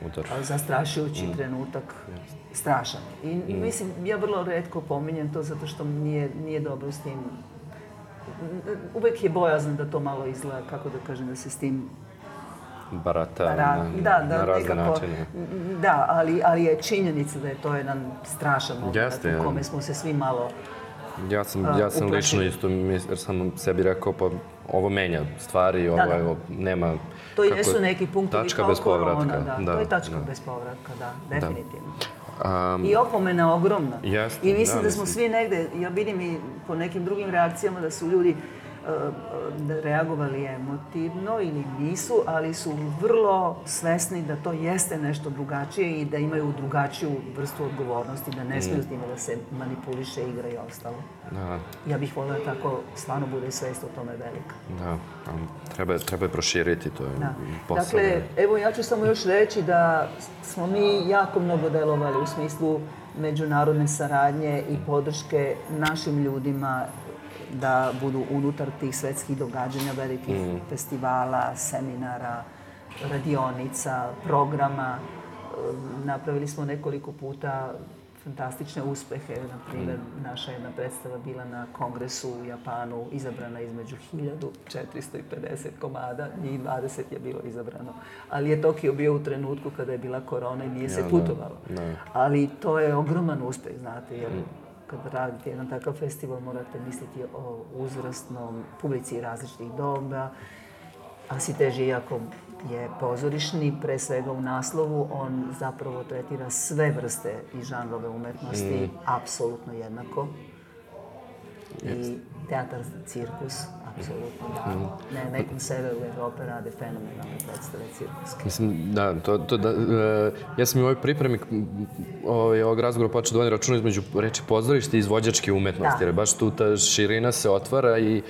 S2: Udar. zastrašujući mm. trenutak. Strašan. I mm. mislim, ja vrlo redko pominjem to zato što nije, nije dobro s tim uvek je bojazno da to malo izgleda, kako da kažem, da se s tim
S1: barata Ra,
S2: na, da, da, na razne nekako, načine. Da, ali, ali je činjenica da je to jedan strašan moment u kome smo se svi malo
S1: Ja sam, ja sam lično isto, jer sam sebi rekao, pa ovo menja stvari, ovo,
S2: Da, da.
S1: evo, nema...
S2: To
S1: kako-
S2: jesu neki punktovi
S1: tačka
S2: kao
S1: bez povratka.
S2: korona, da.
S1: Da,
S2: To je tačka
S1: da.
S2: bez povratka, da, definitivno.
S1: Um,
S2: I opomena ogromna.
S1: Jeste,
S2: I mislim
S1: da,
S2: da, smo
S1: mislim.
S2: svi negde, ja vidim i po nekim drugim reakcijama da su ljudi reagovali emotivno ili nisu, ali su vrlo svesni da to jeste nešto drugačije i da imaju drugačiju vrstu odgovornosti, da ne smiju s time da se manipuliše, igra i ostalo.
S1: da,
S2: Ja bih voljela da tako stvarno bude svest o tome velika.
S1: da, treba, treba proširiti, to
S2: Da.
S1: posao.
S2: Dakle, evo ja ću samo još reći da smo mi jako mnogo delovali u smislu međunarodne saradnje i podrške našim ljudima da budu unutar tih svetskih događanja, velikih festivala, seminara, radionica, programa. E, Napravili smo nekoliko puta fantastične uspehe. Na primjer, naša jedna predstava bila na kongresu u Japanu, izabrana između 1450 komada, njih 20 je bilo izabrano. Ali je Tokio bio u trenutku kada je bila korona i nije se
S1: da,
S2: putovalo.
S1: da.
S2: Ali to je ogroman uspeh, znate, jer kad radite jedan takav festival morate misliti o uzrastnom publici različitih doba. Asitež, iako je pozorišni, pre svega u naslovu, on zapravo tretira sve vrste i žanrove umetnosti apsolutno jednako. I teatar, cirkus, apsolutno da. Ne, na nekom severu Evrope rade fenomenalne predstave cirkuske.
S1: Mislim, da, to, to da, e, ja sam i u ovoj pripremi ovaj, ovog razgovora počeo da vodim računa između reči pozorište i izvođačke umetnosti,
S2: Da.
S1: jer baš tu ta širina se otvara i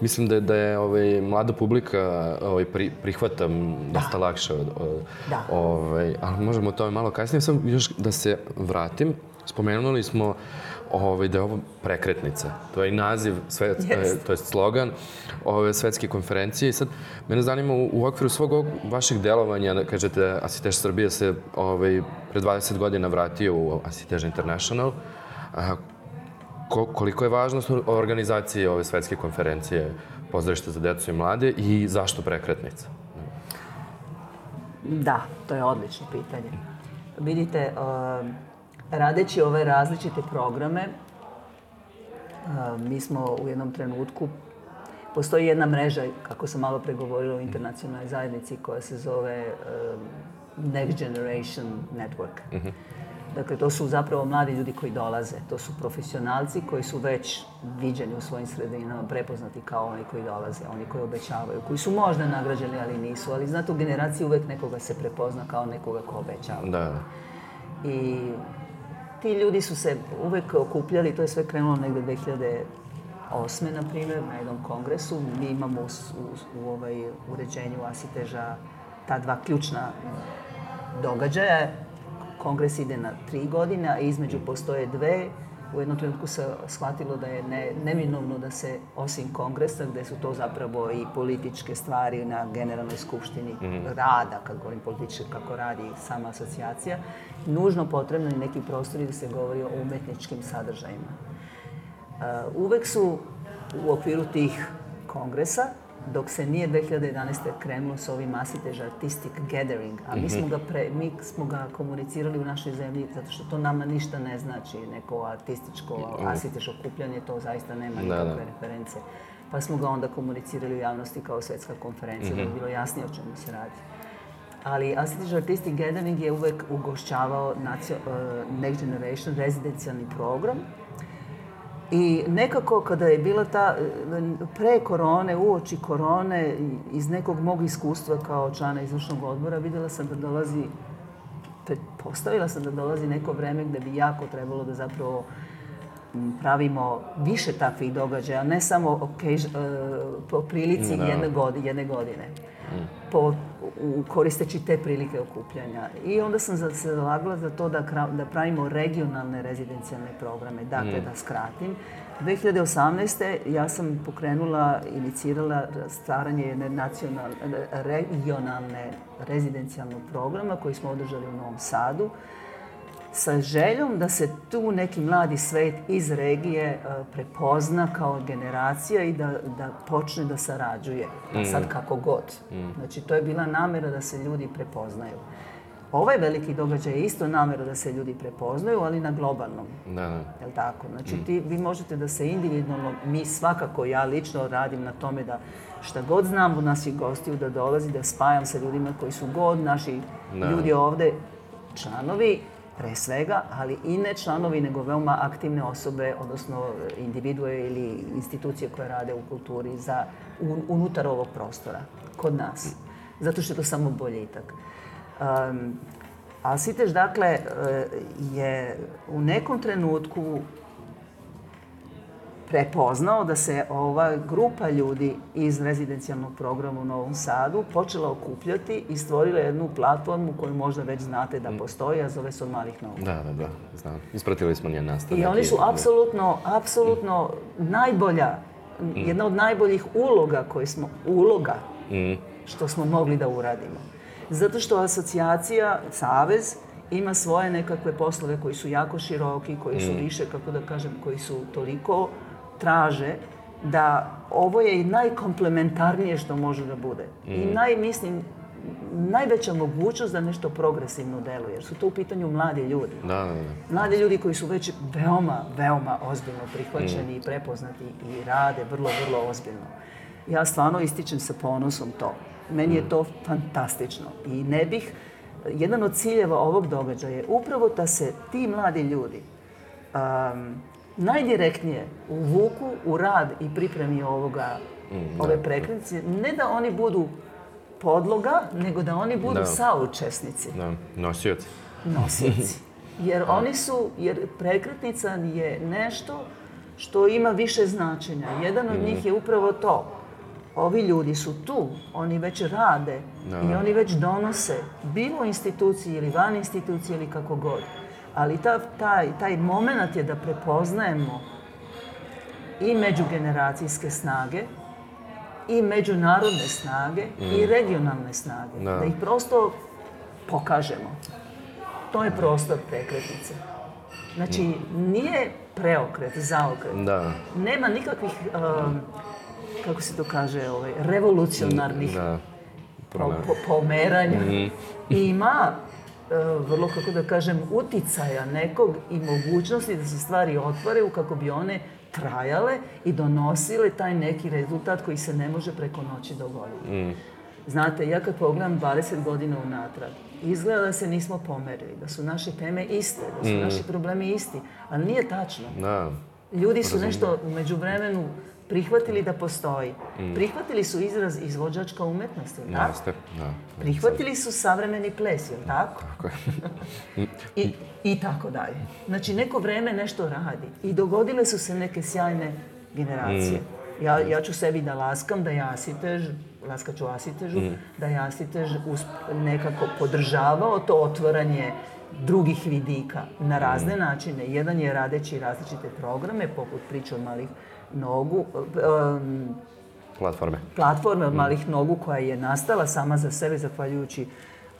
S1: mislim da da je ovaj, mlada publika ovaj, pri, prihvata dosta lakše. Od, od,
S2: Da.
S1: ovaj, ali možemo o tome malo kasnije. Sam još da se vratim. Spomenuli smo ovaj, da je ovo prekretnica. To je naziv, sve,
S2: Jeste.
S1: to je slogan ove svetske konferencije. I sad, mene zanima u, u okviru svog vašeg delovanja, da kažete, Asitež Srbija se ovaj, pre 20 godina vratio u Asitež International. A, ko, koliko je važnost organizacije ove svetske konferencije pozdravište za decu i mlade i zašto prekretnica?
S2: Da, to je odlično pitanje. Vidite, uh, radeći ove različite programe, mi smo u jednom trenutku, postoji jedna mreža, kako sam malo pregovorila o internacionalnoj zajednici, koja se zove uh, Next Generation Network. Dakle, to su zapravo mladi ljudi koji dolaze. To su profesionalci koji su već viđeni u svojim sredinama, prepoznati kao oni koji dolaze, oni koji obećavaju, koji su možda nagrađeni, ali nisu. Ali znate, u generaciji uvek nekoga se prepozna kao nekoga ko obećava.
S1: Da,
S2: I ti ljudi su se uvek okupljali, to je sve krenulo negde 2008. na primjer, na jednom kongresu. Mi imamo u, u, u ovaj uređenju Asiteža ta dva ključna događaja. Kongres ide na tri godine, a između postoje dve. U jednom trenutku se shvatilo da je ne, neminovno da se, osim kongresa, gde su to zapravo i političke stvari na generalnoj skupštini rada, kad govorim političke, kako radi sama asocijacija, nužno potrebno i neki prostori da se govori o umetničkim sadržajima. Uh, uvek su u okviru tih kongresa, dok se nije 2011. krenulo sa ovim Asitež Artistic Gathering, a mi smo, ga pre, mi smo ga komunicirali u našoj zemlji zato što to nama ništa ne znači, neko artističko Asitež okupljanje, to zaista nema nikakve reference. Pa smo ga onda komunicirali u javnosti kao svetska konferencija, da bi bilo jasnije o čemu se radi. Ali Asitež Artistic Gathering je uvek ugošćavao nacio, uh, Next Generation rezidencijalni program I nekako kada je bila ta, e, pre korone, uoči korone, iz nekog mog iskustva kao člana izvršnog odbora, videla sam da dolazi, pretpostavila sam da dolazi neko vreme gde bi jako trebalo da zapravo pravimo više takvih događaja, ne samo occasion, e, po prilici jedne, godine, jedne godine. Po, u, koristeći te prilike okupljanja. I onda sam se zalagala za to da, da pravimo regionalne rezidencijalne programe. Dakle, da skratim, 2018. ja sam pokrenula, inicirala stvaranje jedne nacionalne, regionalne rezidencijalnog programa koji smo održali u Novom Sadu sa željom da se tu neki mladi svet iz regije e, prepozna kao generacija i da, da počne da sarađuje. A sad kako god. Znači, to je bila namera da se ljudi prepoznaju. ovaj veliki događaj je isto namjera da se ljudi prepoznaju, ali na globalnom.
S1: Da, da.
S2: Jel tako? Znači, ti, vi možete da se individualno, mi svakako, ja lično radim na tome da šta god znam od naših gostiju da dolazi, da spajam sa ljudima koji su god naši
S1: Da.
S2: ljudi ovde članovi, pre svega, ali i ne članovi, nego veoma aktivne osobe, odnosno individue ili institucije koje rade u kulturi za, un- unutar ovog prostora, kod nas. Zato što je to samo boljitak. Um, a Siteš, dakle, e, je u nekom trenutku prepoznao da se ova grupa ljudi iz rezidencijalnog programa u Novom Sadu počela okupljati i stvorila jednu platformu koju možda već znate da postoji, a zove se Od malih nogu.
S1: Da, da, da, znam. Ispratili smo njen nastavak.
S2: I oni su apsolutno, apsolutno najbolja, jedna od najboljih uloga koje smo, uloga
S1: Mm,
S2: što smo mogli da uradimo. Zato što asocijacija, savez, ima svoje nekakve poslove koji su jako široki, koji su više, kako da kažem, koji su toliko traže da ovo je i najkomplementarnije što može da bude. I naj, mislim, najveća mogućnost da nešto progresivno deluje, jer su to u pitanju mladi ljudi.
S1: Da, da, da.
S2: Mladi ljudi koji su već veoma, veoma ozbiljno prihvaćeni i prepoznati i rade vrlo, vrlo ozbiljno. Ja stvarno ističem sa ponosom to. Meni je to fantastično i ne bih, jedan od ciljeva ovog događaja je upravo da se ti mladi ljudi um, najdirektnije uvuku u rad i pripremi ovoga, ove prekretnice. Ne da oni budu podloga, nego da oni budu
S1: Da.
S2: saučesnici
S1: da. Nosioci.
S2: nosioci. Jer oni su, jer prekretnica je nešto što ima više značenja. Jedan od njih je upravo to. Ovi ljudi su tu, oni već rade i oni već donose, bilo instituciji ili van institucije ili kako god. Ali ta, taj, taj moment je da prepoznajemo i međugeneracijske snage, i međunarodne snage, i regionalne snage.
S1: Da.
S2: da ih prosto pokažemo. To je prostor prekretnice. Znači, nije preokret, zaokret.
S1: Da,
S2: Nema nikakvih, um, kako se to kaže, ovaj, revolucionarnih
S1: da.
S2: po, po, pomeranja. Ima e, vrlo, kako da kažem, uticaja nekog i mogućnosti da se stvari otvore u kako bi one trajale i donosile taj neki rezultat koji se ne može preko noći dogoditi. Znate, ja kad pogledam 20 godina unatrag, izgleda da se nismo pomerili, da su naše teme iste, da su naši problemi isti, ali nije tačno.
S1: Da.
S2: Ljudi su nešto u međuvremenu prihvatili da postoji. Prihvatili su izraz izvođačka umetnost, jel tako?
S1: Jeste, da.
S2: Prihvatili su savremeni ples, jel tako?
S1: Tako je.
S2: I, I tako dalje. Znači, neko vreme nešto radi. I dogodile su se neke sjajne generacije. Ja, ja ću sebi da laskam da je Asitež, laskat ću Asitežu, da je Asitež usp- nekako podržavao to otvaranje drugih vidika na razne načine. Jedan je radeći različite programe, poput priče od malih nogu, em,
S1: Platforme.
S2: platforme od malih nogu koja je nastala sama za sebe zahvaljujući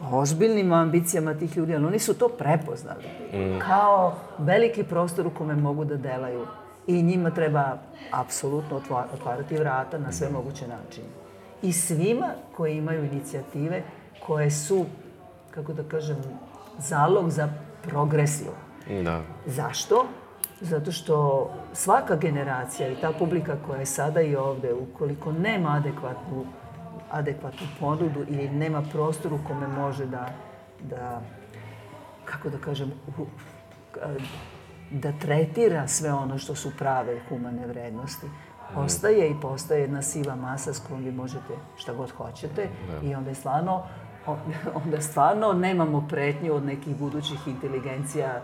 S2: ozbiljnim ambicijama tih ljudi, ali oni su to prepoznali kao veliki prostor u kome mogu da delaju i njima treba apsolutno otva- otvarati vrata na sve moguće načine. I svima koji imaju inicijative koje su, kako da kažem, zalog za progresiju.
S1: Da.
S2: Zašto? Zato što svaka generacija i ta publika koja je sada i ovde, ukoliko nema adekvatnu, adekvatnu ponudu ili nema prostor u kome može da, da kako da kažem, u- da tretira sve ono što su prave humane vrednosti, ostaje i postaje jedna siva masa s kojom vi možete šta god hoćete i onda je stvarno onda stvarno nemamo pretnju od nekih budućih inteligencija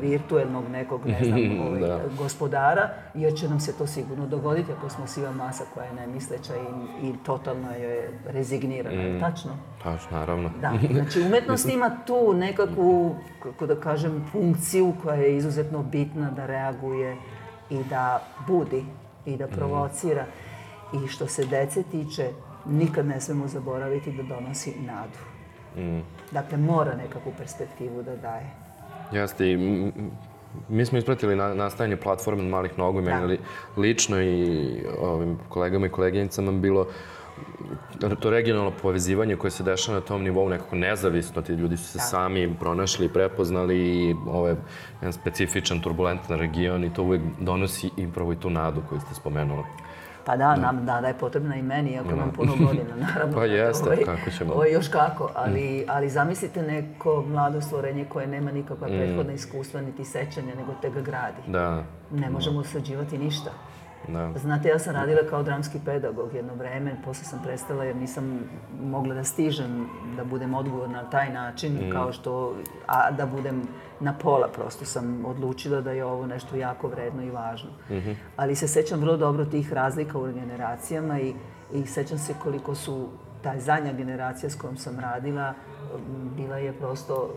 S2: virtuelnog nekog, ne znam, ovaj,
S1: Da.
S2: gospodara, jer će nam se to sigurno dogoditi ako smo siva masa koja je nemisleća i, i totalno je rezignirana. Tačno?
S1: Tačno, naravno.
S2: Da, znači umetnost ima tu nekakvu, kako da kažem, funkciju koja je izuzetno bitna da reaguje i da budi i da provocira. I što se dece tiče, nikad ne smemo zaboraviti da donosi nadu. Dakle, mora nekakvu perspektivu da daje.
S1: Jeste i mi smo ispratili na, nastajanje platforme malih nogu i meni
S2: Da.
S1: li, lično i ovim kolegama i koleginicama bilo to regionalno povezivanje koje se dešava na tom nivou nekako nezavisno, ti ljudi su se da. sami pronašli i prepoznali i ovo je jedan specifičan, turbulentan region i to uvek donosi upravo i tu nadu koju ste spomenuli.
S2: Pa da, da. nam da, da je potrebna i meni, iako imam puno godina, naravno.
S1: pa jeste, ovaj, kako ćemo.
S2: Ovo još kako, ali, mm. ali zamislite neko mlado stvorenje koje nema nikakva mm. prethodna iskustva, niti sećanja, nego te ga gradi.
S1: Da.
S2: Ne možemo usađivati ništa. Da. Znate, ja sam radila kao dramski pedagog jedno vreme, posle sam prestala jer nisam mogla da stižem da budem odgovorna na taj način, mm. kao što, a da budem na pola, prosto sam odlučila da je ovo nešto jako vredno i važno. Mm -hmm. Ali se sećam vrlo dobro tih razlika u generacijama i, i sećam se koliko su ta zadnja generacija s kojom sam radila, bila je prosto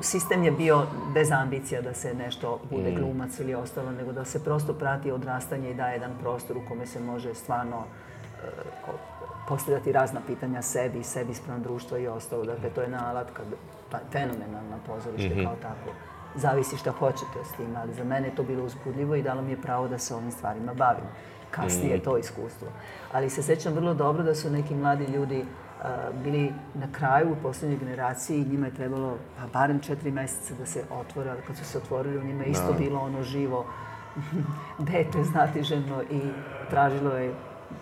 S2: sistem je bio bez ambicija da se nešto bude mm. glumac ili ostalo, nego da se prosto prati odrastanje i daje jedan prostor u kome se može stvarno uh, postavljati razna pitanja sebi, sebi sprem društva i ostalo. Dakle, to je na alat kad, pa, fenomenalna pozorište mm -hmm. kao tako. Zavisi šta hoćete s tim, ali za mene je to bilo uzbudljivo i dalo mi je pravo da se ovim stvarima bavim. Kasnije mm. to iskustvo. Ali se sećam vrlo dobro da su neki mladi ljudi bili na kraju u poslednjoj generaciji i njima je trebalo pa barem četiri meseca da se otvore, ali kad su se otvorili u njima isto. Da. bilo ono živo dete, znatiženo i tražilo je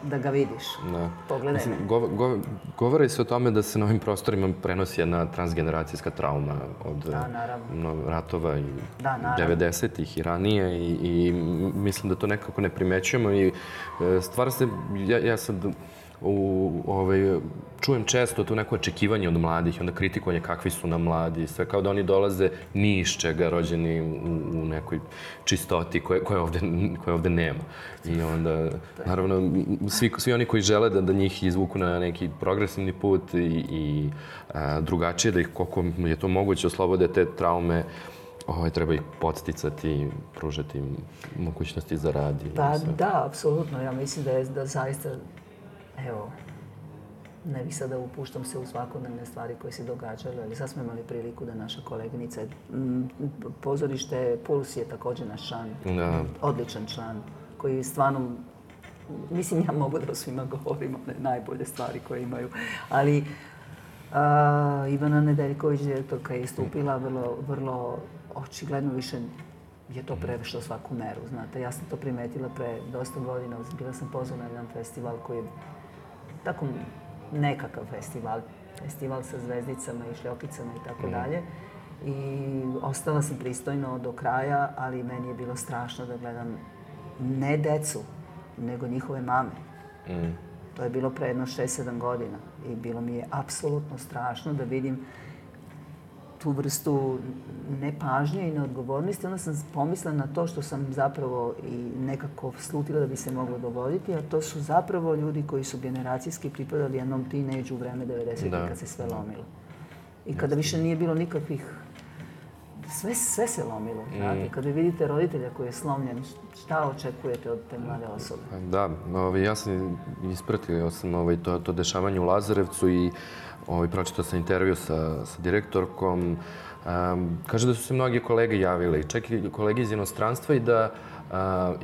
S2: da ga vidiš. Da. Pogledaj Mislim, me.
S1: Go, go, govore se o tome da se na ovim prostorima prenosi jedna transgeneracijska trauma od da, no, ratova i da, 90-ih i ranije i, i mislim da to nekako ne primećujemo i e, stvar se, ja, ja sad u, ovaj, čujem često to neko očekivanje od mladih, onda kritikovanje kakvi su nam mladi, sve kao da oni dolaze ni iz čega, rođeni u, u nekoj čistoti koje, koje, ovde, koje ovde nema. I onda, naravno, svi, svi oni koji žele da, da njih izvuku na neki progresivni put i, i a, drugačije, da ih koliko je to moguće oslobode te traume, ovaj, treba ih podsticati, pružati im mogućnosti za rad.
S2: Pa da, apsolutno. Ja mislim da je da zaista evo, ne bih sada upuštam se u svakodnevne stvari koje se događale, ali sad smo imali priliku da naša koleginica, pozorište Puls je također naš član, da. odličan član, koji stvarno mislim ja mogu da o svima govorim one najbolje stvari koje imaju, ali a, Ivana Nedeljković direktorka je istupila vrlo, vrlo očigledno više je to prevešlo svaku meru, znate. Ja sam to primetila pre dosta godina, bila sam pozvana na jedan festival koji je tako nekakav festival, festival sa zvezdicama i šljokicama i tako mm. dalje. I ostala sam pristojno do kraja, ali meni je bilo strašno da gledam ne decu, nego njihove mame. Mm. To je bilo pre jedno 6-7 godina i bilo mi je apsolutno strašno da vidim tu vrstu nepažnje i neodgovornosti, onda sam pomislila na to što sam zapravo i nekako slutila da bi se moglo dogoditi, a to su zapravo ljudi koji su generacijski pripadali jednom tinejdžu u vreme 90. Da. kad se sve lomilo. I kada više nije bilo nikakvih sve, sve se lomilo, znate. Mm. Kada vidite roditelja koji je slomljen, šta očekujete od te mlade osobe?
S1: Da, ovaj, ja sam ispratio sam ovaj, to, to dešavanje u Lazarevcu i ovaj, pročitao sam intervju sa, sa direktorkom. Um, kaže da su se mnogi kolege javile, čak i kolege iz inostranstva i da Uh,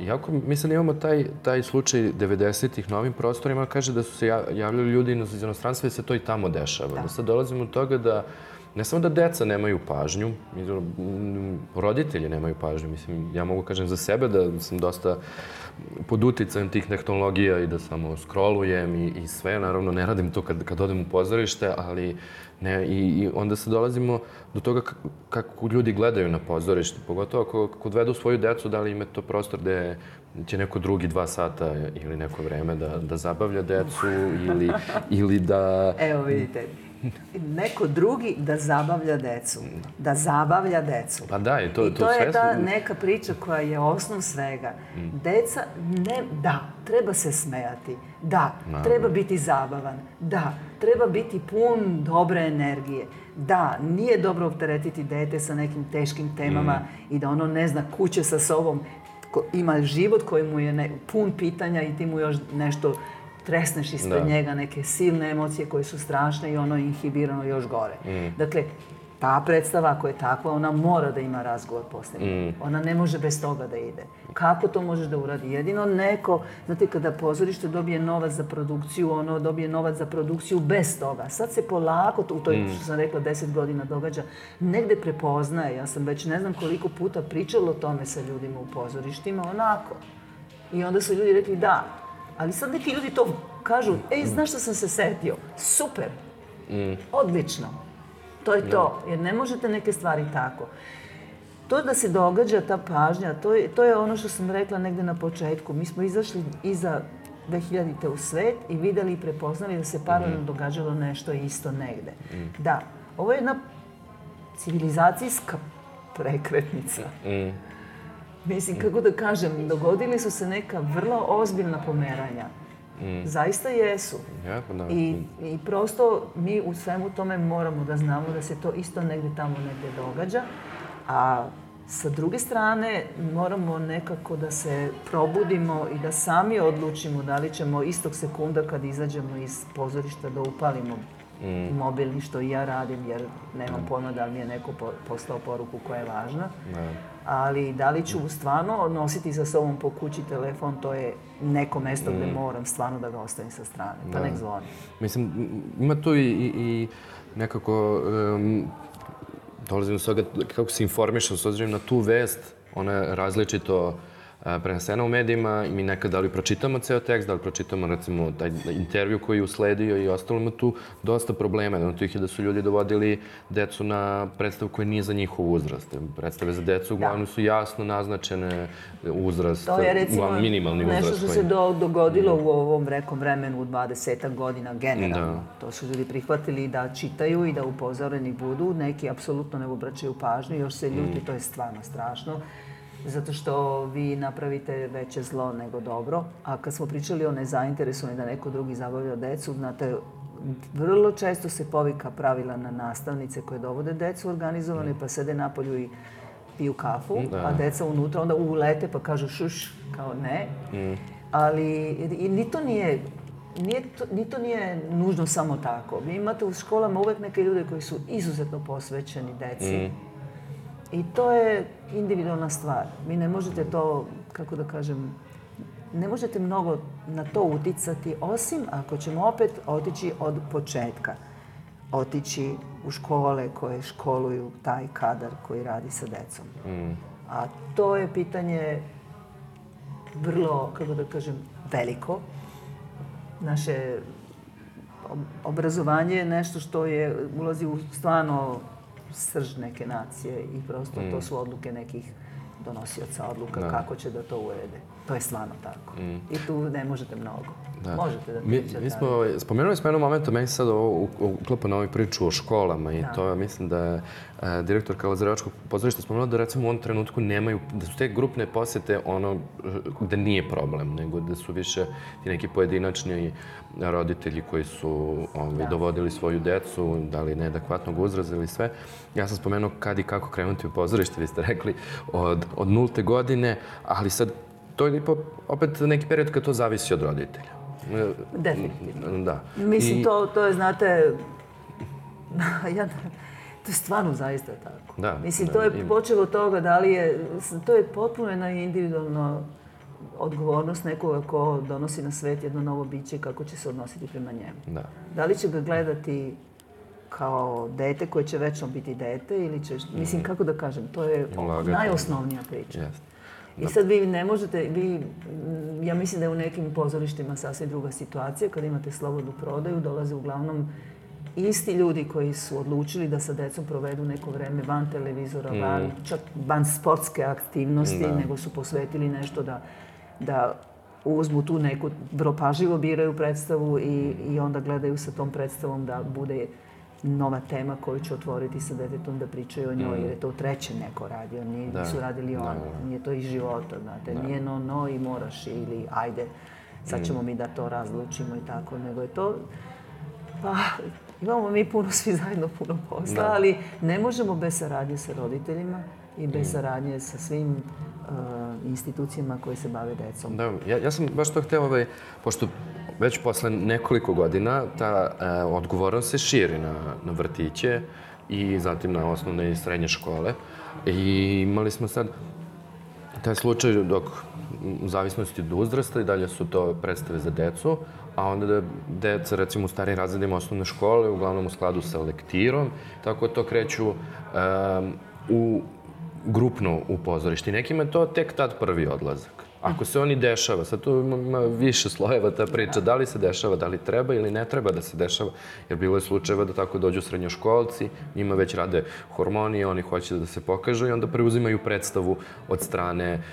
S1: iako mislim da imamo taj, taj slučaj 90-ih na ovim prostorima, kaže da su se javljali ljudi iz inostranstva i se to i tamo dešava. Da. da sad dolazimo do toga da ne samo da deca nemaju pažnju, roditelji nemaju pažnju. Mislim, ja mogu kažem za sebe da sam dosta pod uticajem tih tehnologija i da samo scrollujem i, i sve. Naravno, ne radim to kad, kad odem u pozorište, ali ne, i, i onda se dolazimo do toga kako ljudi gledaju na pozorište. Pogotovo ako, ako odvedu svoju decu, da li im je to prostor gde će neko drugi dva sata ili neko vreme da, da zabavlja decu ili, ili da...
S2: Evo vidite, neko drugi da zabavlja decu. Da zabavlja decu.
S1: Pa da, i to,
S2: I to, to je ta neka priča koja je osnov svega. Mm. Deca, ne, da, treba se smejati. Da, Naravno. treba biti zabavan. Da, treba biti pun dobre energije. Da, nije dobro opteretiti dete sa nekim teškim temama mm. i da ono ne zna kuće sa sobom ima život koji mu je ne, pun pitanja i ti mu još nešto tresneš ispred da. njega neke silne emocije koje su strašne i ono inhibirano još gore. Mm. Dakle, ta predstava, ako je takva, ona mora da ima razgovor poslije. Ona ne može bez toga da ide. Kako to možeš da uradi? Jedino neko, znate, kada pozorište dobije novac za produkciju, ono dobije novac za produkciju bez toga. Sad se polako, to, u toj, što sam rekla, deset godina događa, negde prepoznaje. Ja sam već ne znam koliko puta pričala o tome sa ljudima u pozorištima, onako. I onda su ljudi rekli da. Ali sad neki ljudi to kažu, ej, znaš što sam se setio? Super, odlično. To je to, jer ne možete neke stvari tako. To da se događa ta pažnja, to je, to je ono što sam rekla negde na početku. Mi smo izašli iza 2000-te u svet i videli i prepoznali da se paralelno događalo nešto isto negde. Da, ovo je jedna civilizacijska prekretnica. Mislim, kako da kažem, dogodili su se neka vrlo ozbiljna pomeranja. Zaista jesu.
S1: Jako, da.
S2: I, I prosto mi u svemu tome moramo da znamo da se to isto negde tamo negde događa. A sa druge strane moramo nekako da se probudimo i da sami odlučimo da li ćemo istog sekunda kad izađemo iz pozorišta da upalimo mobilni što i ja radim jer nemam pojma da mi je neko po- poslao poruku koja je važna. Ali da li ću stvarno nositi sa sobom po kući telefon, to je neko mesto gde moram stvarno da ga ostavim sa strane. Pa nek zvoni.
S1: Mislim, ima tu i, i, i nekako... Um, dolazim do toga kako se informišem s obzirom na tu vest, ona je različito prenesena u medijima i mi nekad da li pročitamo ceo tekst, da li pročitamo recimo taj intervju koji je usledio i ostalo ima tu dosta problema. Jedan od tih je da su ljudi dovodili decu na predstavu koja nije za njihov uzrast. Predstave za decu uglavnom su jasno naznačene uzrast,
S2: To je recimo
S1: minimalni uzrast.
S2: nešto što se do, dogodilo u ovom rekom vremenu u 20 godina generalno.
S1: Da.
S2: To su ljudi prihvatili da čitaju i da upozoreni budu. Neki apsolutno ne obraćaju pažnju, još se ljuti, to je stvarno strašno. Zato što vi napravite veće zlo nego dobro. A kad smo pričali o nezainteresovanju da neko drugi zabavlja decu, znate, vrlo često se povika pravila na nastavnice koje dovode decu organizovane, pa sede napolju i piju kafu, a deca unutra onda ulete pa kažu šuš, kao ne. Ali i ni to nije Nije to, ni to nije nužno samo tako. Vi imate u školama uvek neke ljude koji su izuzetno posvećeni deci. I to je individualna stvar. Vi ne možete to, kako da kažem, ne možete mnogo na to uticati, osim ako ćemo opet otići od početka. Otići u škole koje školuju taj kadar koji radi sa decom. A to je pitanje vrlo, kako da kažem, veliko. Naše ob- obrazovanje je nešto što je, ulazi u stvarno srž neke nacije i prosto to su odluke nekih donosioca odluka kako će da to urede. To je stvarno tako. I tu ne možete mnogo. Možete da
S1: Mi, mi smo,
S2: ali-
S1: spomenuli smo jednom momentu, meni se sad ovo uklapa na ovu priču o školama i to mislim da je direktorka Lazarevačkog pozorišta spomenula da recimo u ovom trenutku nemaju, da su te grupne posete ono da nije problem, nego da su više ti neki pojedinačni roditelji koji su ovaj, dovodili svoju decu, da li neadekvatnog uzraza ili sve. Ja sam spomenuo kad i kako krenuti u pozorište, vi ste rekli od, od nulte godine, ali sad to je ipak opet neki period kad to zavisi od roditelja.
S2: Definitivno.
S1: Da.
S2: Mislim,
S1: I-
S2: to, to je, znate, ja, to je stvarno zaista tako.
S1: Da,
S2: Mislim,
S1: da,
S2: to je počelo od toga da li je, to je potpuno jedna individualna odgovornost nekoga ko donosi na svet jedno novo biće kako će se odnositi prema njemu.
S1: Da.
S2: Da li će ga gledati kao dete koje će večno biti dete ili će, mislim, kako da kažem, to je
S1: Ulagati.
S2: najosnovnija priča.
S1: Jeste.
S2: I sad vi ne možete, vi, mm, ja mislim da je u nekim pozorištima sasvim druga situacija, kad imate slobodnu prodaju, dolaze uglavnom isti ljudi koji su odlučili da sa decom provedu neko vreme van televizora, van, čak van sportske aktivnosti,
S1: Da.
S2: nego su posvetili nešto da, da uzmu tu neku, vrlo pažljivo biraju predstavu i, i onda gledaju sa tom predstavom da bude nova tema koju će otvoriti sa detetom da pričaju o njoj, jer je to treće neko radio, nije,
S1: Da.
S2: nisu radili
S1: Da,
S2: ono,
S1: da.
S2: nije to iz života, znate, nije no, no i moraš ili ajde, sad ćemo mi da to razlučimo i tako, nego je to, pa imamo mi puno, svi zajedno puno posla,
S1: Da.
S2: ali ne možemo bez saradnje sa roditeljima i bez saradnje sa svim uh, institucijama koje se bave decom.
S1: Da, ja, ja sam baš to hteo, ovaj, pošto već posle nekoliko godina ta e, odgovornost se širi na, na vrtiće, i zatim na osnovne i srednje škole. I imali smo sad taj slučaj dok u zavisnosti od uzrasta i dalje su to predstave za decu, a onda da deca, recimo u starijim razredima osnovne škole, uglavnom u skladu sa lektirom, tako to kreću um, u grupno u pozorište. I nekima to tek tad prvi odlazak. Ako se oni dešava, sad tu ima više slojeva ta priča, da li se dešava, da li treba ili ne treba da se dešava, jer bilo je slučajeva da tako dođu srednjoškolci, njima već rade hormonije, oni hoće da se pokažu i onda preuzimaju predstavu od strane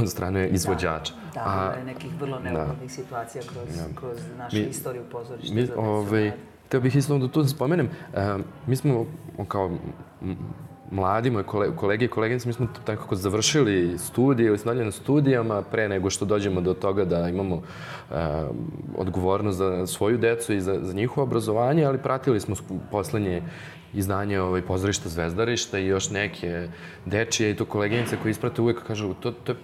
S1: od strane izvođača.
S2: Da, da, A, je nekih vrlo neugodnih da. situacija kroz, da. kroz našu mi, istoriju pozorišta.
S1: Mi, ovaj, Teo bih isto da tu spomenem, uh, mi smo kao mladi, moji kolege i koleginice, mi smo tako završili studije ili smo na studijama pre nego što dođemo do toga da imamo uh, odgovornost za svoju decu i za, za njihovo obrazovanje, ali pratili smo poslednje izdanje ovaj, pozorišta Zvezdarišta i još neke dečije i to koleginice koje isprate uvek kažu to, to je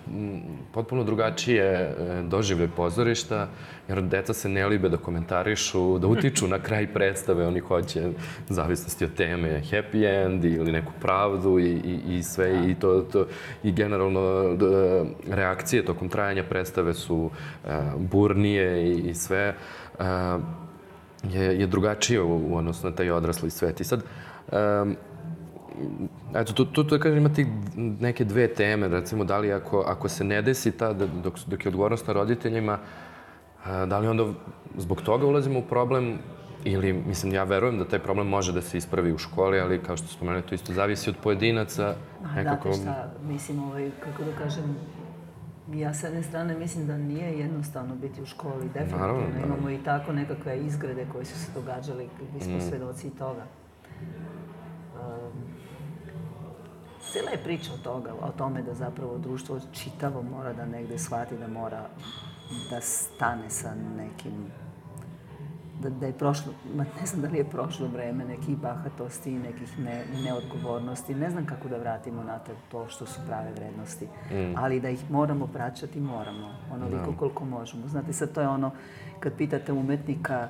S1: potpuno drugačije e, doživljaj pozorišta, jer deca se ne libe da komentarišu, da utiču na kraj predstave, oni hoće, zavisnosti od teme, happy end ili neku pravdu i, i, i sve i to, to i generalno da, reakcije tokom trajanja predstave su uh, burnije i, i sve. Uh, je, je drugačije u, u odnosu na taj odrasli svet. I sad, um, eto, tu, tu, tu da kažem, imate neke dve teme, recimo, da li ako, ako se ne desi ta, da, dok, dok je odgovornost na roditeljima, da li onda zbog toga ulazimo u problem ili, mislim, ja verujem da taj problem može da se ispravi u školi, ali kao što spomenuli, to isto zavisi od pojedinaca.
S2: Nekako... Znate šta, mislim, ovaj, kako da kažem, ja sa jedne strane mislim da nije jednostavno biti u školi, definitivno. Naravno, naravno. Imamo i tako nekakve izgrede koje su se događali, mi smo mm. svedoci toga. Um, cijela je priča o toga, o tome da zapravo društvo čitavo mora da negde shvati da mora da stane sa nekim da, da je prošlo, ma ne znam da li je prošlo vreme nekih bahatosti, nekih ne, neodgovornosti, ne znam kako da vratimo na to, to što su prave vrednosti, mm. ali da ih moramo praćati, moramo, onoliko da. koliko možemo. Znate, sad to je ono, kad pitate umetnika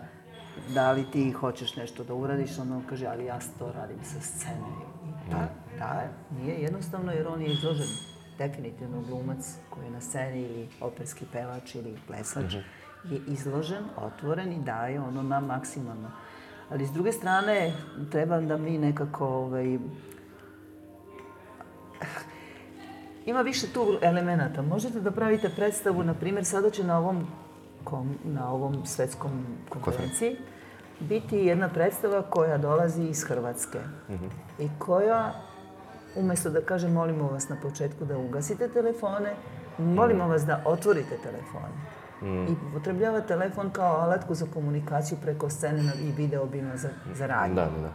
S2: da li ti hoćeš nešto da uradiš, ono kaže, ali ja to radim sa scene. Da, da, nije jednostavno jer on je izložen definitivno glumac koji je na sceni ili operski pevač ili plesač. Mm -hmm je izložen, otvoren i daje ono na maksimalno. Ali s druge strane, treba da mi nekako ovaj, ima više tu elemenata. Možete da pravite predstavu, na primjer, sada će na ovom, kom, na ovom svetskom konferenciji biti jedna predstava koja dolazi iz Hrvatske mm -hmm. i koja, umesto da kaže molimo vas na početku da ugasite telefone, molimo vas da otvorite telefone mm. i upotrebljava telefon kao alatku za komunikaciju preko scene i video bima za, za radnju. Da, da, da.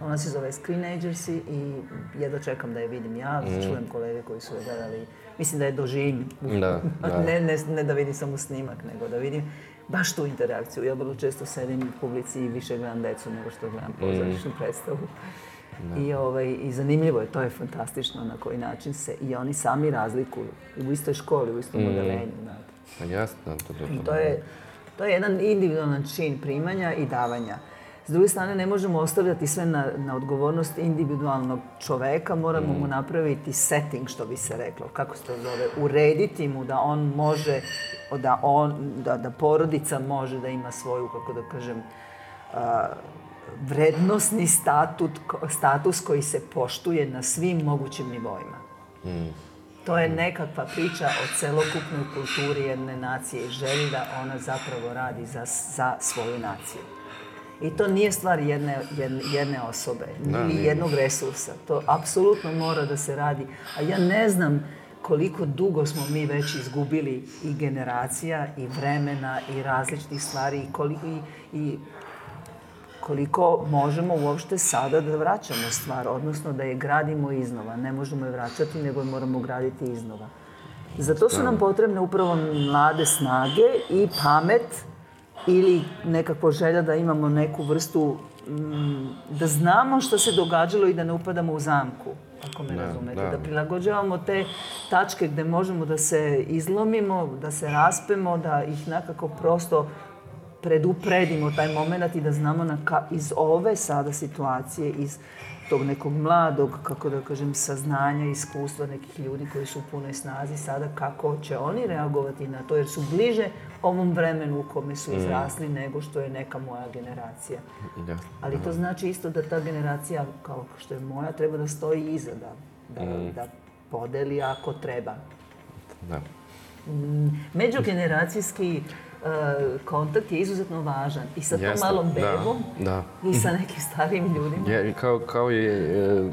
S2: Ona se zove Screenagers i jedva čekam da je vidim ja, mm. čujem kolege koji su je gledali. Mislim da je doživim. Da, da. ne, ne, ne da vidim samo snimak, nego da vidim baš tu interakciju. Ja vrlo često sedim u publici i više gledam decu nego što gledam mm. pozorišnu mm. predstavu. Da. I, ovaj, I zanimljivo je, to je fantastično na koji način se i oni sami razlikuju u istoj školi, u istom mm. odelenju. Znate.
S1: Pa jasno, to, to, to,
S2: to, je, to je jedan individualan čin primanja i davanja. S druge strane, ne možemo ostavljati sve na, na odgovornost individualnog čoveka, moramo mm. mu napraviti setting, što bi se reklo, kako se to zove, urediti mu da on može, da, on, da, da porodica može da ima svoju, kako da kažem, uh, vrednostni statut, status koji se poštuje na svim mogućim nivoima. Mm. To je nekakva priča o celokupnoj kulturi jedne nacije i želi da ona zapravo radi za, za svoju naciju. I to nije stvar jedne, jedne, jedne osobe, da, ili jednog resursa. To apsolutno mora da se radi. A ja ne znam koliko dugo smo mi već izgubili i generacija, i vremena, i različitih stvari, i, koliko, i, i koliko možemo uopšte sada da vraćamo stvar, odnosno da je gradimo iznova. Ne možemo je vraćati, nego je moramo graditi iznova. Zato su nam potrebne upravo mlade snage i pamet ili nekakva želja da imamo neku vrstu mm, da znamo što se događalo i da ne upadamo u zamku, ako me da, razumete. Da. da prilagođavamo te tačke gde možemo da se izlomimo, da se raspemo, da ih nekako prosto predupredimo taj moment i da znamo na ka, iz ove sada situacije, iz tog nekog mladog, kako da kažem, saznanja, iskustva nekih ljudi koji su u punoj snazi sada, kako će oni reagovati na to, jer su bliže ovom vremenu u kome su izrasli mm. nego što je neka moja generacija. Ja. Ali to znači isto da ta generacija, kao što je moja, treba da stoji iza, da, da, mm. da podeli ako treba. Da. Mm, međugeneracijski kontakt je izuzetno važan. I sa tom malom da, bebom da, da. i sa nekim starijim ljudima.
S1: Je, kao, kao i e,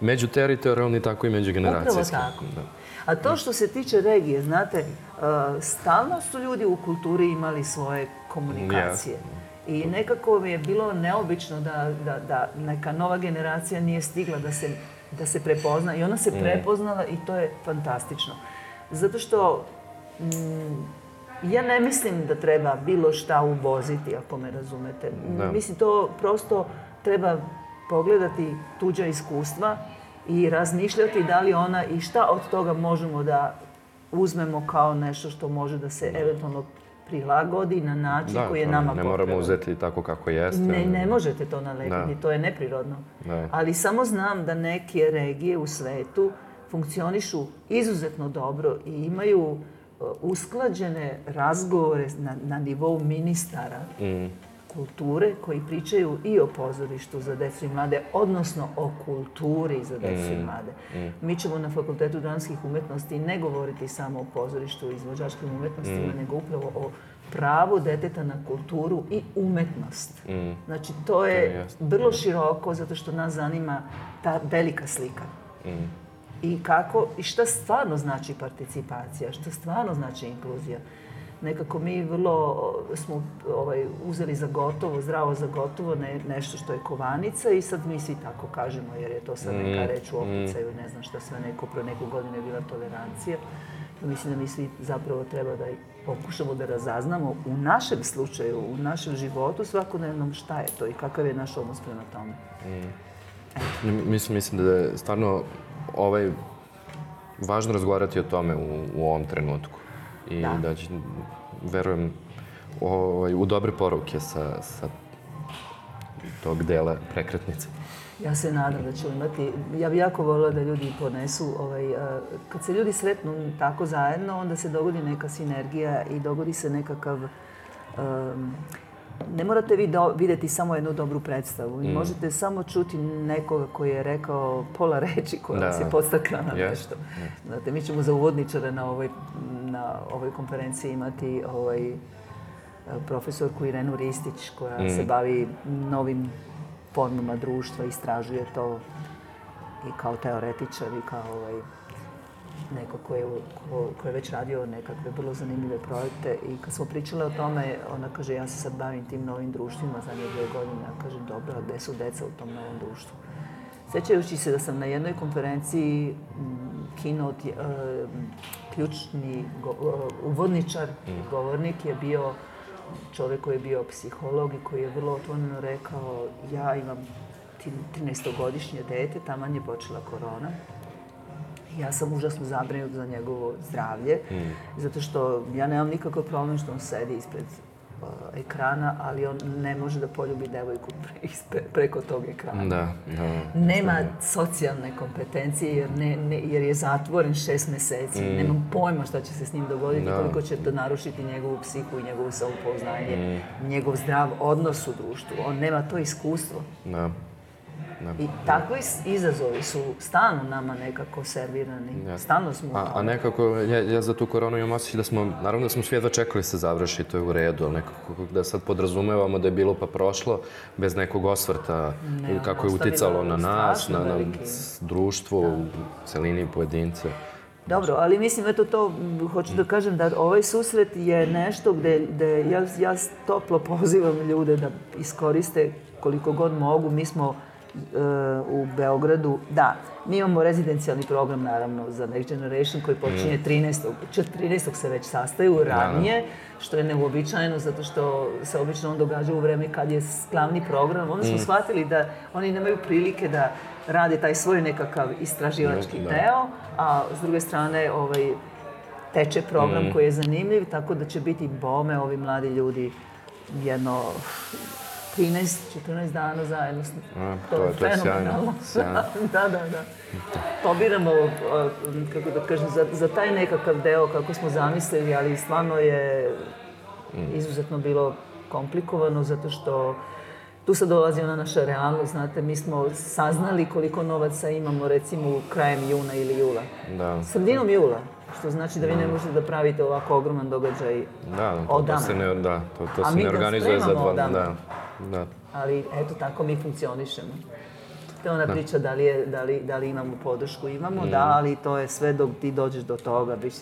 S1: međuteritorijalni, tako i međugeneracijski.
S2: Upravo tako. Da. A to što se tiče regije, znate, uh, stalno su ljudi u kulturi imali svoje komunikacije. Yes. I nekako mi je bilo neobično da, da, da neka nova generacija nije stigla da se, da se prepozna. I ona se mm. prepoznala i to je fantastično. Zato što mm, ja ne mislim da treba bilo šta uvoziti, ako me razumete. Da. Mislim, to prosto treba pogledati tuđa iskustva i razmišljati da li ona i šta od toga možemo da uzmemo kao nešto što može da se eventualno prilagodi na način da, koji je nama
S1: potreban. ne moramo uzeti tako kako jeste.
S2: Ne, ne možete to nalepiti, da. to je neprirodno. Da. Ali samo znam da neke regije u svetu funkcionišu izuzetno dobro i imaju usklađene razgovore na, na nivou ministara mm. kulture koji pričaju i o pozorištu za decu i mlade, odnosno o kulturi za decu mm. i mlade. Mm. Mi ćemo na Fakultetu dramskih umetnosti ne govoriti samo o pozorištu i izvođačkim umetnostima, mm. nego upravo o pravu deteta na kulturu i umetnost. Mm. Znači, to je vrlo široko zato što nas zanima ta velika slika. Mm i kako i šta stvarno znači participacija, šta stvarno znači inkluzija. Nekako mi vrlo smo ovaj, uzeli za gotovo, zdravo za gotovo ne, nešto što je kovanica i sad mi svi tako kažemo jer je to sad neka mm, reč u mm. opticaju, ne znam šta sve neko, pro neku godinu je bila tolerancija. Mislim da mi svi zapravo treba da pokušamo da razaznamo u našem slučaju, u našem životu svakodnevnom šta je to i kakav je naš odnos prema tome.
S1: Mm. Mislim, mislim da je stvarno ovaj, važno razgovarati o tome u, u ovom trenutku. I da, da će, verujem, ovaj, u dobre poruke sa, sa tog dela prekretnice.
S2: Ja se nadam da ćemo imati, ja bih jako volila da ljudi ponesu, ovaj, kad se ljudi sretnu tako zajedno, onda se dogodi neka sinergija i dogodi se nekakav um, ne morate vi do, videti samo jednu dobru predstavu. Vi mm. možete samo čuti nekoga koji je rekao pola reči koja da. se podstakla na yes. nešto. Yes. Znate, mi ćemo za uvodničare na ovoj, na ovoj konferenciji imati ovaj, profesorku Irenu Ristić koja mm. se bavi novim formama društva, istražuje to i kao teoretičar i kao ovaj, neko ko je, ko, ko je već radio nekakve vrlo zanimljive projekte i kad smo pričale o tome, ona kaže ja se sad bavim tim novim društvima za nje dve godine. Ja kažem dobro, a gde su deca u tom novom društvu? Sećajući se da sam na jednoj konferenciji keynote, uh, ključni go, uh, uvodničar, mm. govornik je bio čovek koji je bio psiholog i koji je vrlo otvoreno rekao ja imam 13-godišnje dete, taman je počela korona ja sam užasno zabrinut za njegovo zdravlje, mm. zato što ja nemam nikakav problem što on sedi ispred uh, ekrana, ali on ne može da poljubi devojku pre, ispre, preko tog ekrana.
S1: Da,
S2: da. Nema socijalne kompetencije jer, ne, ne, jer je zatvoren šest meseci. Mm. Nemam pojma šta će se s njim dogoditi, da. koliko će to narušiti njegovu psihu i njegovo samopouznanje, mm. njegov zdrav odnos u društvu. On nema to iskustvo. Da. I takvi izazovi su stalno nama nekako servirani. Ja. Stalno smo...
S1: A, a nekako, ja, ja za tu koronu imam osjećaj da smo, naravno da smo svi jedva čekali da se završi, to je u redu, ali nekako da sad podrazumevamo da je bilo pa prošlo, bez nekog osvrta, ne, kako je uticalo na nas, na, na društvo, da. u celini pojedince.
S2: Dobro, ali mislim, eto to, hoću da kažem da ovaj susret je nešto gde, gde ja, ja toplo pozivam ljude da iskoriste koliko god mogu. Mi smo u Beogradu, da, mi imamo rezidencijalni program naravno za Next Generation koji počinje 13. Mm. 13. se već sastaju da, da. ranije, što je neuobičajeno zato što se obično on događa u vreme kad je glavni program. Onda smo mm. shvatili da oni nemaju prilike da rade taj svoj nekakav istraživački da. deo, a s druge strane ovaj, teče program mm. koji je zanimljiv, tako da će biti bome ovi mladi ljudi jedno 13, 14 dana zajedno.
S1: A, to, to je, to je sjajno. sjajno.
S2: da, da, da. Pobiramo, kako da kažem, za, za taj nekakav deo kako smo zamislili, ali stvarno je izuzetno bilo komplikovano zato što tu sad dolazi ona naša realnost, znate, mi smo saznali koliko novaca imamo recimo krajem juna ili jula.
S1: Da.
S2: Sredinom jula, što znači da vi ne možete da pravite ovako ogroman događaj
S1: da, to, to se ne, da, to, to se ne organizuje za dva, da, da.
S2: Ali eto tako mi funkcionišemo. To je ona da. priča da li, je, da, li, da li imamo podršku, imamo, mm. da, ali to je sve dok ti dođeš do toga, biš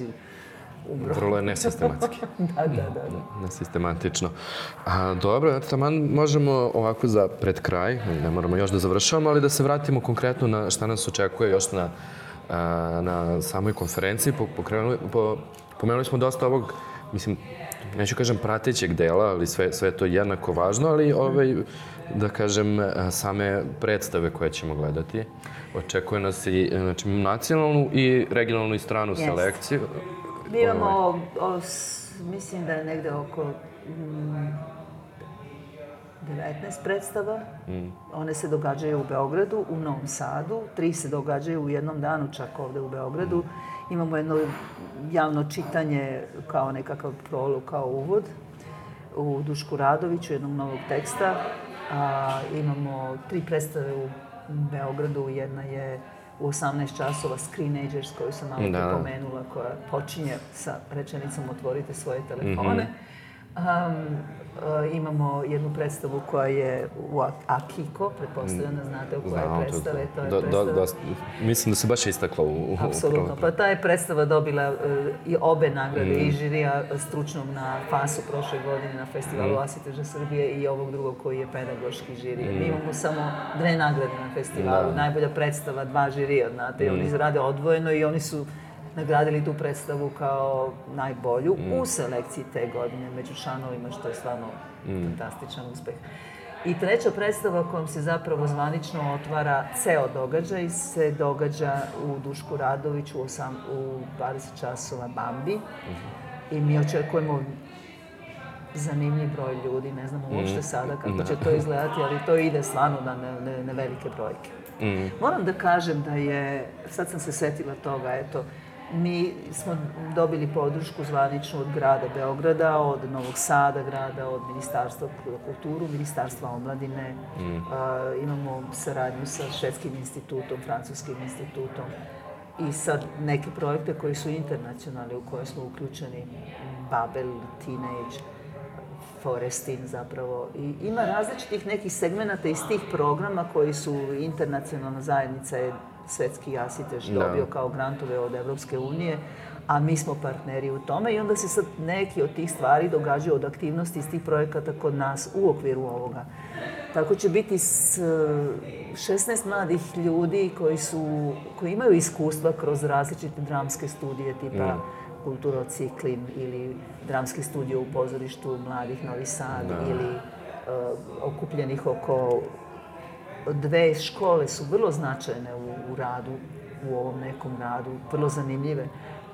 S1: umro. Vrlo je nesistematski.
S2: da, da, da, da.
S1: Nesistematično. A, dobro, taman možemo ovako za pred kraj, ne moramo još da završavamo, ali da se vratimo konkretno na šta nas očekuje još na, na samoj konferenciji. Pokrenuli, po, pomenuli smo dosta ovog, mislim, neću kažem pratećeg dela, ali sve, sve to jednako važno, ali ovaj, da kažem, same predstave koje ćemo gledati. Očekuje nas i znači, nacionalnu i regionalnu i stranu yes. selekciju.
S2: Mi imamo, o, mislim da je negde oko mm, 19 predstava. Mm. One se događaju u Beogradu, u Novom Sadu. Tri se događaju u jednom danu čak ovde u Beogradu. Mm. Imamo jedno javno čitanje kao nekakav prolog, kao uvod u Dušku Radoviću, jednog novog teksta. A, imamo tri predstave u Beogradu. Jedna je u 18 časova Screenagers koju sam malo da. pomenula, koja počinje sa rečenicom otvorite svoje telefone. Mm -hmm. Um, uh, imamo jednu predstavu koja je u Akiko, pretpostavljam da znate u kojoj je predstave. To je predstava... Do, do,
S1: mislim da se baš istakla u... u
S2: Apsolutno. Pa ta je predstava dobila uh, i obe nagrade, mm. i žirija stručnog na FAS-u prošle godine na Festivalu mm. Asiteža Srbije i ovog drugog koji je pedagoški žiri. Mm. Mi imamo samo dve nagrade na festivalu. Da. Najbolja predstava, dva žirija, znate. Mm. Oni rade odvojeno i oni su nagradili tu predstavu kao najbolju mm. u selekciji te godine među članovima, što je stvarno mm. fantastičan uspeh. I treća predstava kojom se zapravo zvanično otvara ceo događaj se događa u Dušku Radoviću u, osam, u 20 časova Bambi. Mm -hmm. I mi očekujemo zanimljiv broj ljudi, ne znamo uopšte mm. sada kako da. će to izgledati, ali to ide stvarno na, ne, ne, velike brojke. Mm. Moram da kažem da je, sad sam se setila toga, eto, Mi smo dobili podršku zvaničnu od grada Beograda, od Novog Sada grada, od Ministarstva kulturu, Ministarstva omladine. Mm. Uh, imamo saradnju sa Švedskim institutom, Francuskim institutom i sad neke projekte koji su internacionalni, u koje smo uključeni, Babel, Teenage, Forestin zapravo. I ima različitih nekih segmenata iz tih programa koji su internacionalna zajednica je svetski jasitež da. dobio kao grantove od Evropske unije, a mi smo partneri u tome i onda se sad neki od tih stvari događaju od aktivnosti iz tih projekata kod nas u okviru ovoga. Tako će biti s 16 mladih ljudi koji, su, koji imaju iskustva kroz različite dramske studije tipa mm. Kulturociklin ili dramski studio u pozorištu Mladih Novi Sad da. ili uh, okupljenih oko dve škole su vrlo značajne u, u radu, u ovom nekom radu, vrlo zanimljive.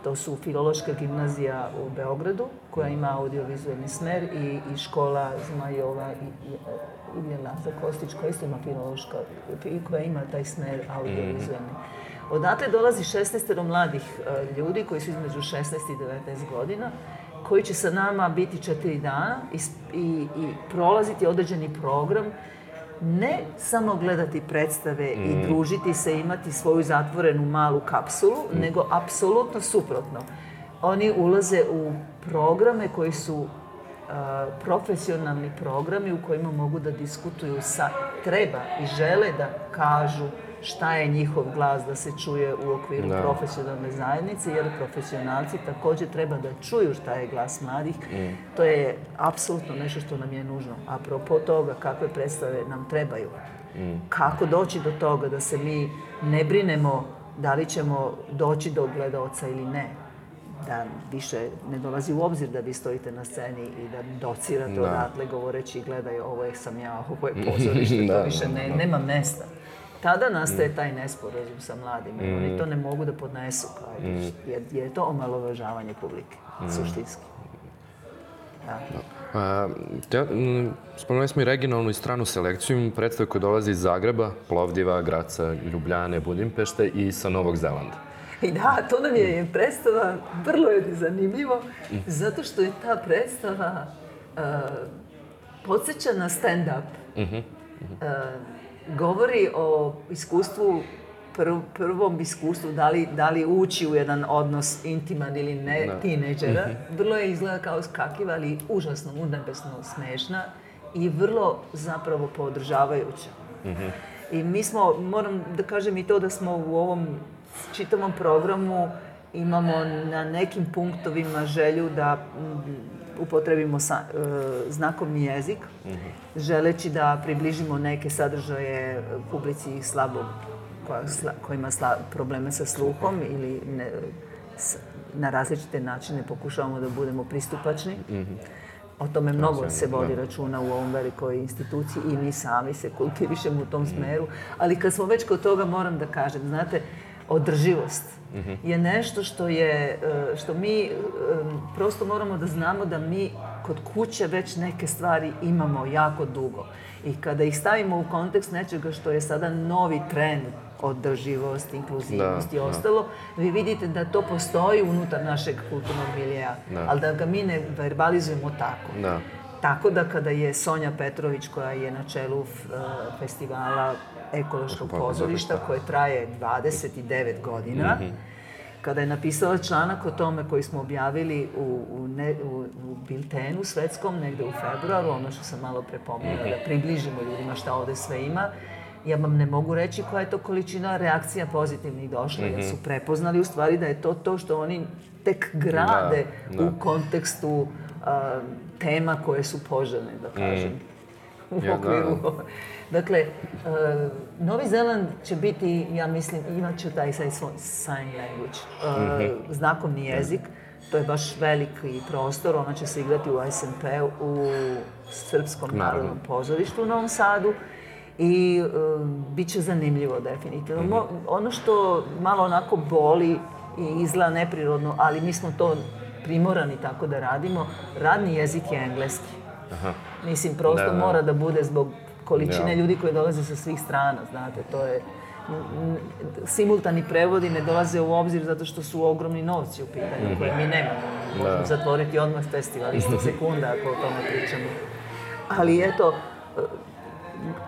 S2: To su Filološka gimnazija u Beogradu, koja ima audiovizualni smer, i, i škola Zmajova i, i Ivljena Kostić, koja isto ima filološka, i koja ima taj smer audiovizualni. Odatle dolazi 16 mladih uh, ljudi koji su između 16 i 19 godina, koji će sa nama biti četiri dana i, i, i prolaziti određeni program ne samo gledati predstave mm. i družiti se, imati svoju zatvorenu malu kapsulu, mm. nego apsolutno suprotno. Oni ulaze u programe koji su uh, profesionalni programi u kojima mogu da diskutuju sa, treba i žele da kažu šta je njihov glas da se čuje u okviru da. profesionalne zajednice, jer profesionalci takođe treba da čuju šta je glas mladih. Mm. To je apsolutno nešto što nam je nužno. Apropo toga kakve predstave nam trebaju. Mm. Kako doći do toga da se mi ne brinemo da li ćemo doći do gledaoca ili ne da više ne dolazi u obzir da vi stojite na sceni i da docirate da. odatle govoreći gledaj ovo je sam ja, ovo je pozorište, da, to više ne, da. nema mesta tada nastaje taj nesporazum sa mladima. Mm. Oni to ne mogu da podnesu, kao, mm. jer je to omalovažavanje publike, mm. suštinski. Da.
S1: A, te, m, spomenuli smo i regionalnu i stranu selekciju. Predstave koje dolaze iz Zagreba, Plovdiva, Graca, Ljubljane, Budimpešte i sa Novog Zelanda.
S2: I da, to nam je predstava, vrlo je zanimljivo, zato što je ta predstava uh, podsjeća na stand-up. Uh, govori o iskustvu, prv, prvom iskustvu, da li, da li ući u jedan odnos intiman ili ne,
S1: Da.
S2: tineđera. Vrlo je izgleda kao skakiva, ali užasno, unebesno smešna i vrlo zapravo podržavajuća. I mi smo, moram da kažem i to da smo u ovom čitavom programu imamo na nekim punktovima želju da mm, upotrebimo sa, e, znakovni jezik, želeći da približimo neke sadržaje publici slabo, koja, sla, koja ima sla, probleme sa sluhom ili ne, s- na različite načine pokušavamo da budemo pristupačni. O tome mnogo se vodi računa u ovom velikoj instituciji i mi sami se kultivišemo u tom smeru. Ali kad smo već kod toga, moram da kažem, znate, održivost je nešto što je, e, što mi e, prosto moramo da znamo da mi kod kuće već neke stvari imamo jako dugo. I kada ih stavimo u kontekst nečega što je sada novi trend, održivost, inkluzivnost
S1: Da,
S2: i
S1: da.
S2: ostalo, vi vidite da to postoji unutar našeg kulturnog milijeja,
S1: Da.
S2: ali da ga mi ne verbalizujemo tako.
S1: Da.
S2: Tako da kada je Sonja Petrović, koja je na čelu uh, festivala ekološkog pozorišta, koje traje 29 godina, kada je napisala članak o tome koji smo objavili u, u, ne, u, u biltenu svetskom, negde u februaru, ono što sam malo prepomenula, da približimo ljudima šta ovde sve ima, ja vam ne mogu reći koja je to količina reakcija pozitivnih došla, jer su prepoznali u stvari da je to to što oni tek grade
S1: Da, da.
S2: u kontekstu a, tema koje su poželjne, da kažem. U
S1: Ja, da.
S2: Dakle, e, Novi Zeland će biti, ja mislim, imat će taj sign language, e, znakovni jezik. To je baš veliki prostor, ona će se igrati u SMP u Srpskom narodnom pozorištu u Novom Sadu i e, bit će zanimljivo definitivno. Mo- ono što malo onako boli i izgleda neprirodno, ali mi smo to primorani tako da radimo, radni jezik je engleski. Mislim, prosto
S1: Da, da.
S2: mora da bude zbog količine
S1: Da.
S2: ljudi koji dolaze sa svih strana, znate, to je... Simultani prevodi ne dolaze u obzir zato što su ogromni novci u pitanju koje mi nemamo. Možemo
S1: Da.
S2: zatvoriti odmah festival, istog sekunda ako o tome pričamo. Ali eto,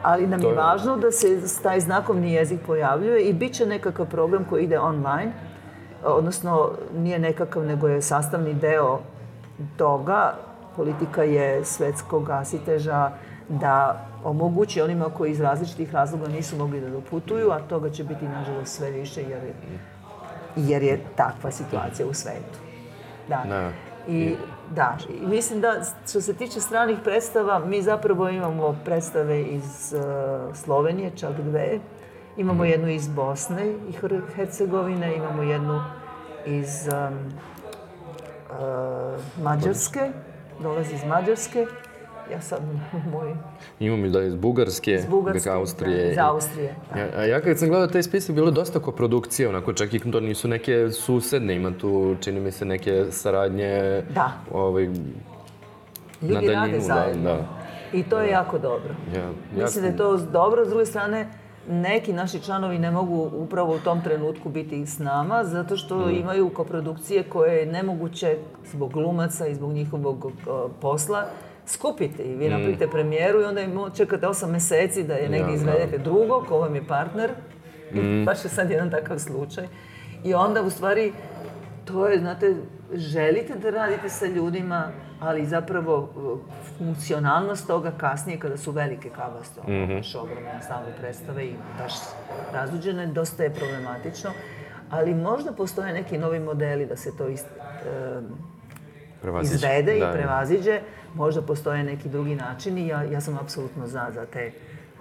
S2: ali nam
S1: To
S2: je važno da se taj znakovni jezik pojavljuje i bit će nekakav program koji ide online, odnosno nije nekakav, nego je sastavni deo toga. Politika je svetskog gasiteža da omogući onima koji iz različitih razloga nisu mogli da doputuju, a toga će biti nažalost sve više jer je, jer je takva situacija u svetu. Da.
S1: Da.
S2: I, da, i mislim da što se tiče stranih predstava, mi zapravo imamo predstave iz uh, Slovenije, čak dve. Imamo jednu iz Bosne i Hercegovine, imamo jednu iz um, uh, Mađarske, dolazi iz Mađarske. Ja sad, moj,
S1: Imamo i da iz Bugarske,
S2: iz Bugarske,
S1: Austrije.
S2: da, iz Austrije. Da.
S1: Ja, a ja kad sam gledao taj spisak, bilo je dosta koprodukcije, onako čak i to nisu neke susedne, ima tu, čini mi se, neke saradnje,
S2: Da.
S1: ovaj,
S2: Ljudi
S1: na
S2: rade
S1: daljinu,
S2: zajedno.
S1: Da, da.
S2: I to je jako dobro.
S1: Ja,
S2: Mislim da je to dobro, s druge strane, neki naši članovi ne mogu upravo u tom trenutku biti s nama, zato što imaju koprodukcije koje je nemoguće zbog glumaca i zbog njihovog posla skupiti. I vi napravite premijeru i onda im čekate osam meseci da je negdje
S1: Ja,
S2: izvedete drugo, ko vam je partner. I baš je sad jedan takav slučaj. I onda u stvari to je, znate, želite da radite sa ljudima, ali zapravo funkcionalnost toga kasnije kada su velike kavaste, ono, baš ogromne stalne predstave i baš razluđene, dosta je problematično. Ali možda postoje neki novi modeli da se to ist, em,
S1: Prevaziđe.
S2: izvede
S1: Da,
S2: i prevaziđe. Možda postoje neki drugi načini. Ja, ja sam apsolutno za, za te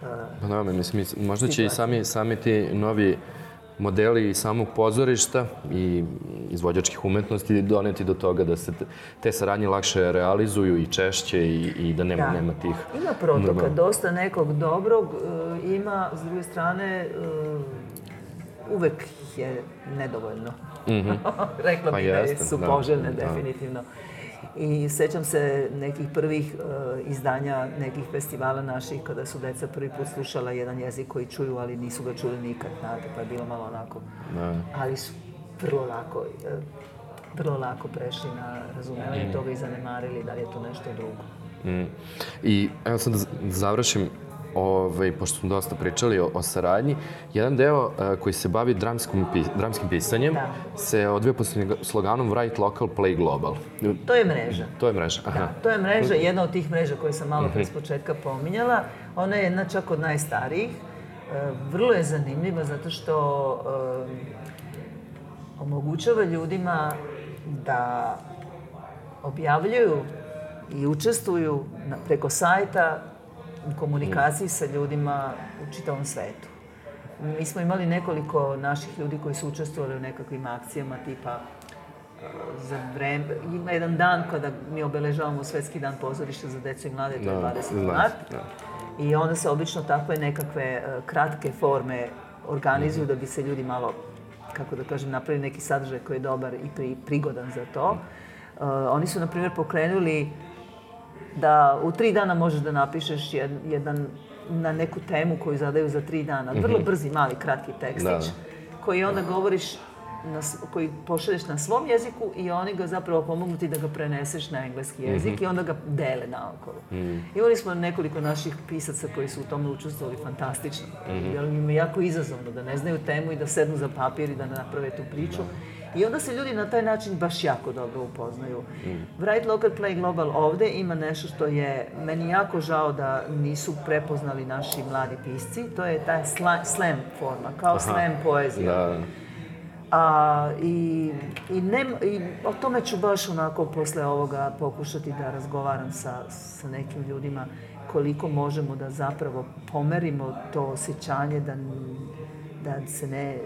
S2: uh,
S1: Pa da, mislim, možda će i sami, sami ti novi modeli i samog pozorišta i izvođačkih umetnosti doneti do toga da se te- saradnje lakše realizuju i češće i, i da nema, nema tih...
S2: Ima protoka, dosta nekog dobrog, e, ima, s druge strane, uvek je nedovoljno. Rekla
S1: Pa
S2: bih da
S1: jeste,
S2: su
S1: da,
S2: poželjne,
S1: da.
S2: definitivno. I sećam se nekih prvih uh, izdanja nekih festivala naših kada su deca prvi put slušala jedan jezik koji čuju, ali nisu ga čuli nikad, znate, pa je bilo malo onako. Da. Ali su vrlo lako, uh, vrlo lako prešli na razumevanje mm. toga i zanemarili da li je to nešto drugo. Mm.
S1: I evo sad da završim ovaj, pošto smo dosta pričali o, o saradnji, jedan deo uh, koji se bavi dramskom, dramskim pisanjem da. se odvija pod sloganom Write Local, Play Global.
S2: To je mreža.
S1: To je mreža, aha. Da,
S2: to je mreža, jedna od tih mreža koje sam malo pre s početka pominjala. Ona je jedna čak od najstarijih. Uh, vrlo je zanimljiva zato što uh, omogućava ljudima da objavljuju i učestvuju na, preko sajta komunikaciji sa ljudima u čitavom svetu. Mi smo imali nekoliko naših ljudi koji su učestvovali u nekakvim akcijama tipa za vreme, ima jedan dan kada mi obeležavamo Svetski dan pozorišta za decu i mlade, to je 20. Da, mart. Da. I onda se obično takve nekakve kratke forme organizuju mm -hmm. da bi se ljudi malo, kako da kažem, napravili neki sadržaj koji je dobar i pri, prigodan za to. Uh, oni su, na primjer, pokrenuli da u tri dana možeš da napišeš jedan na neku temu koju zadaju za tri dana. Vrlo mhm. brzi, mali, kratki tekstić, da. koji onda govoriš na, koji pošalješ na svom jeziku i oni ga zapravo pomognu ti da ga preneseš na engleski jezik mm -hmm. i onda ga dele naokolo. Mm -hmm. Imali smo nekoliko naših pisaca koji su u tome učestvovali fantastično. Mm -hmm. Jer im je jako izazovno da ne znaju temu i da sednu za papir i da naprave tu priču. Da. I onda se ljudi na taj način baš jako dobro upoznaju. Mm. Write Local Play Global ovde ima nešto što je meni jako žao da nisu prepoznali naši mladi pisci. To je ta sla, slam forma, kao Aha. slam poezija. Da. A, i, i, ne, I o tome ću baš onako posle ovoga pokušati da razgovaram sa, sa nekim ljudima koliko možemo da zapravo pomerimo to osjećanje da, da se ne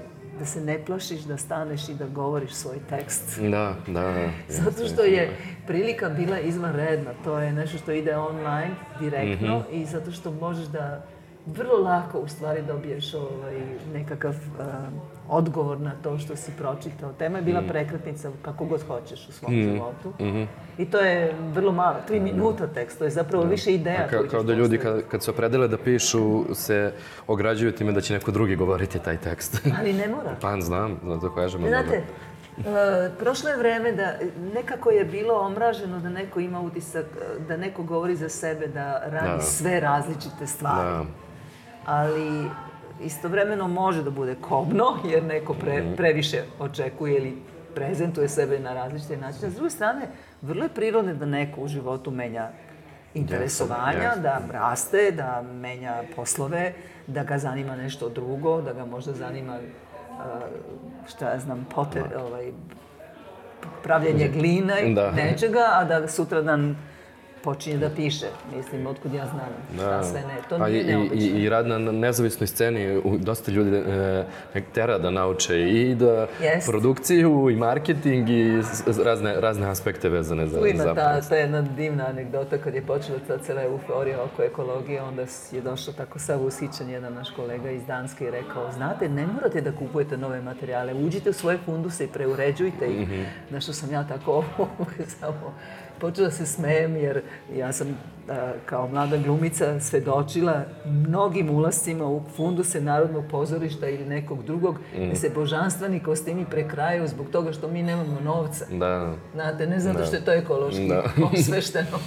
S2: da se ne plašiš da staneš i da govoriš svoj tekst.
S1: Da, da. da.
S2: Zato što je prilika bila izvanredna. To je nešto što ide online, direktno mm -hmm. i zato što možeš da vrlo lako u stvari dobiješ ovaj, nekakav uh, odgovor na to što si pročitao. Tema je bila mm. prekretnica kako god hoćeš u svom mm. životu. Mm -hmm. I to je vrlo malo, tri da. minuta tekst, to je zapravo da. više ideja.
S1: Ka, kao da ljudi kad, kad se opredele da pišu se ograđuju time da će neko drugi govoriti taj tekst.
S2: Ali ne mora.
S1: Pa znam, da to kažemo.
S2: Znate, Uh, prošlo je vreme da nekako je bilo omraženo da neko ima utisak, da neko govori za sebe, da radi da. sve različite stvari. Da ali istovremeno može da bude kobno, jer neko pre, mhm. previše očekuje ili prezentuje sebe na različite načine. S druge strane, vrlo je prirodno da neko u životu menja interesovanja, yes, da raste, da menja poslove, da ga zanima nešto drugo, da ga možda zanima šta ja znam, poter, da. ovaj, pravljenje gline i da. nečega, a da sutradan počinje da piše. Mislim, otkud ja znam šta da. sve ne. To pa nije neobično.
S1: I, I rad na nezavisnoj sceni, dosta ljudi e, tera da nauče i da Jest. produkciju i marketing i razne, razne aspekte vezane za,
S2: tu ima ta, ta jedna divna anegdota kad je počela ta cela euforija oko ekologije, onda je došao tako sav usićan jedan naš kolega iz Danske i rekao, znate, ne morate da kupujete nove materijale, uđite u svoje funduse i preuređujte ih. Mm -hmm. Na što sam ja tako samo počela da se smejem jer ja sam a, kao mlada glumica svedočila mnogim ulascima u funduse Narodnog pozorišta ili nekog drugog, mm. da se božanstveni kostimi prekrajaju zbog toga što mi nemamo novca. Da. Znate, ne zato da. što je to ekološki da. osvešteno.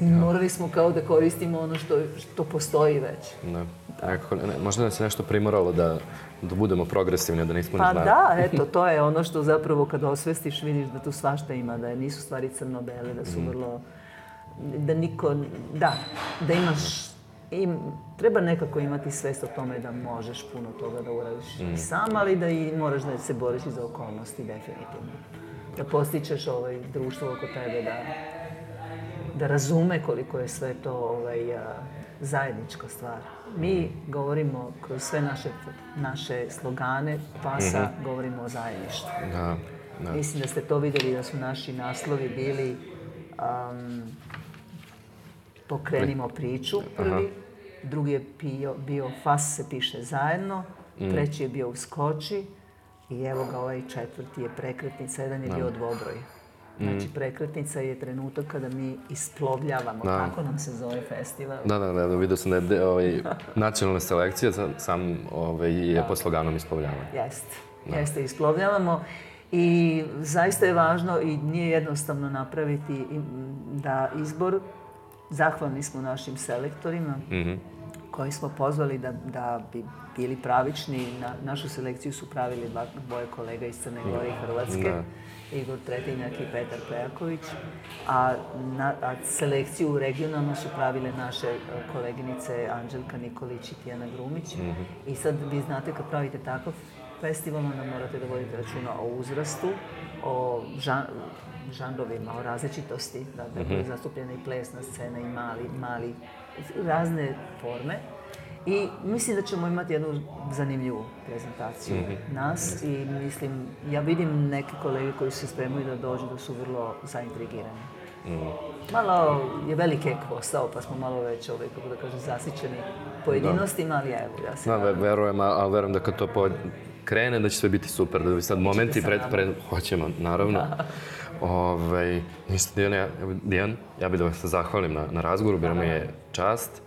S2: Morali smo kao da koristimo ono što, što postoji već.
S1: Da. Tako, ne, možda nas je nešto primoralo da, da budemo progresivni, da nismo
S2: pa
S1: ni znali.
S2: Pa da, eto, to je ono što zapravo kad osvestiš vidiš da tu svašta ima, da nisu stvari crno-bele, da su mm. vrlo... Da niko... Da, da imaš... Im, treba nekako imati svest o tome da možeš puno toga da uradiš mm. i sam, ali da i moraš da se boriš za okolnosti, definitivno. Da postičeš ovaj društvo oko tebe, da, da razume koliko je sve to ovaj, a, zajednička stvar. Mi govorimo kroz sve naše, naše slogane, pasa, mm -hmm. govorimo o zajedništvu. Da, da. Mislim da ste to videli da su naši naslovi bili um, Pokrenimo priču prvi, Aha. drugi je bio, bio Fas se piše zajedno, mm. treći je bio Uskoči i evo ga ovaj četvrti je prekretnica, jedan je da. bio dvobroj. Znači, prekretnica je trenutak kada mi isplovljavamo.
S1: Da.
S2: Tako nam se zove festival.
S1: Da, da, da, vidio sam da je de- ovaj, nacionalna selekcija, sa- sam ovaj, je po sloganom isplovljavanja.
S2: Jeste, jeste, isplovljavamo. I zaista je važno i nije jednostavno napraviti da izbor, zahvalni smo našim selektorima,
S1: Mhm.
S2: Koji smo pozvali da, da bi bili pravični. Na, našu selekciju su pravili dva boje kolega iz Crne Gore i Hrvatske.
S1: Da.
S2: Igor Tretinjak i Petar Pejaković, a, na, a selekciju regionalno su pravile naše e, koleginice Anđelka Nikolić i Tijana Grumić. I sad vi znate kad pravite takav festival, onda morate da vodite računa o uzrastu, o žan, žanrovima, o različitosti, da, da bude zastupljena i plesna scena i mali, mali, razne forme. I mislim da ćemo imati jednu zanimljivu prezentaciju nas i mislim, ja vidim neke kolege koji se spremaju da dođu da su vrlo zaintrigirani. Malo je veliki ek postao, pa smo malo već, ovaj, kako da kažem, zasićeni pojedinostima, ali evo, ja se
S1: Da, verujem, a, verujem da kad to po, krene, da će sve biti super, da bi sad momenti pred, pred, hoćemo, naravno. Ovaj, ništa, Dijan, ja, Dijan, ja bih da vas se zahvalim na, na razgovoru, bila mi je čast.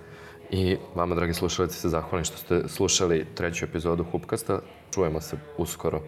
S1: I vama, dragi slušalci, se zahvalim što ste slušali treću epizodu Hupkasta. Čujemo se uskoro.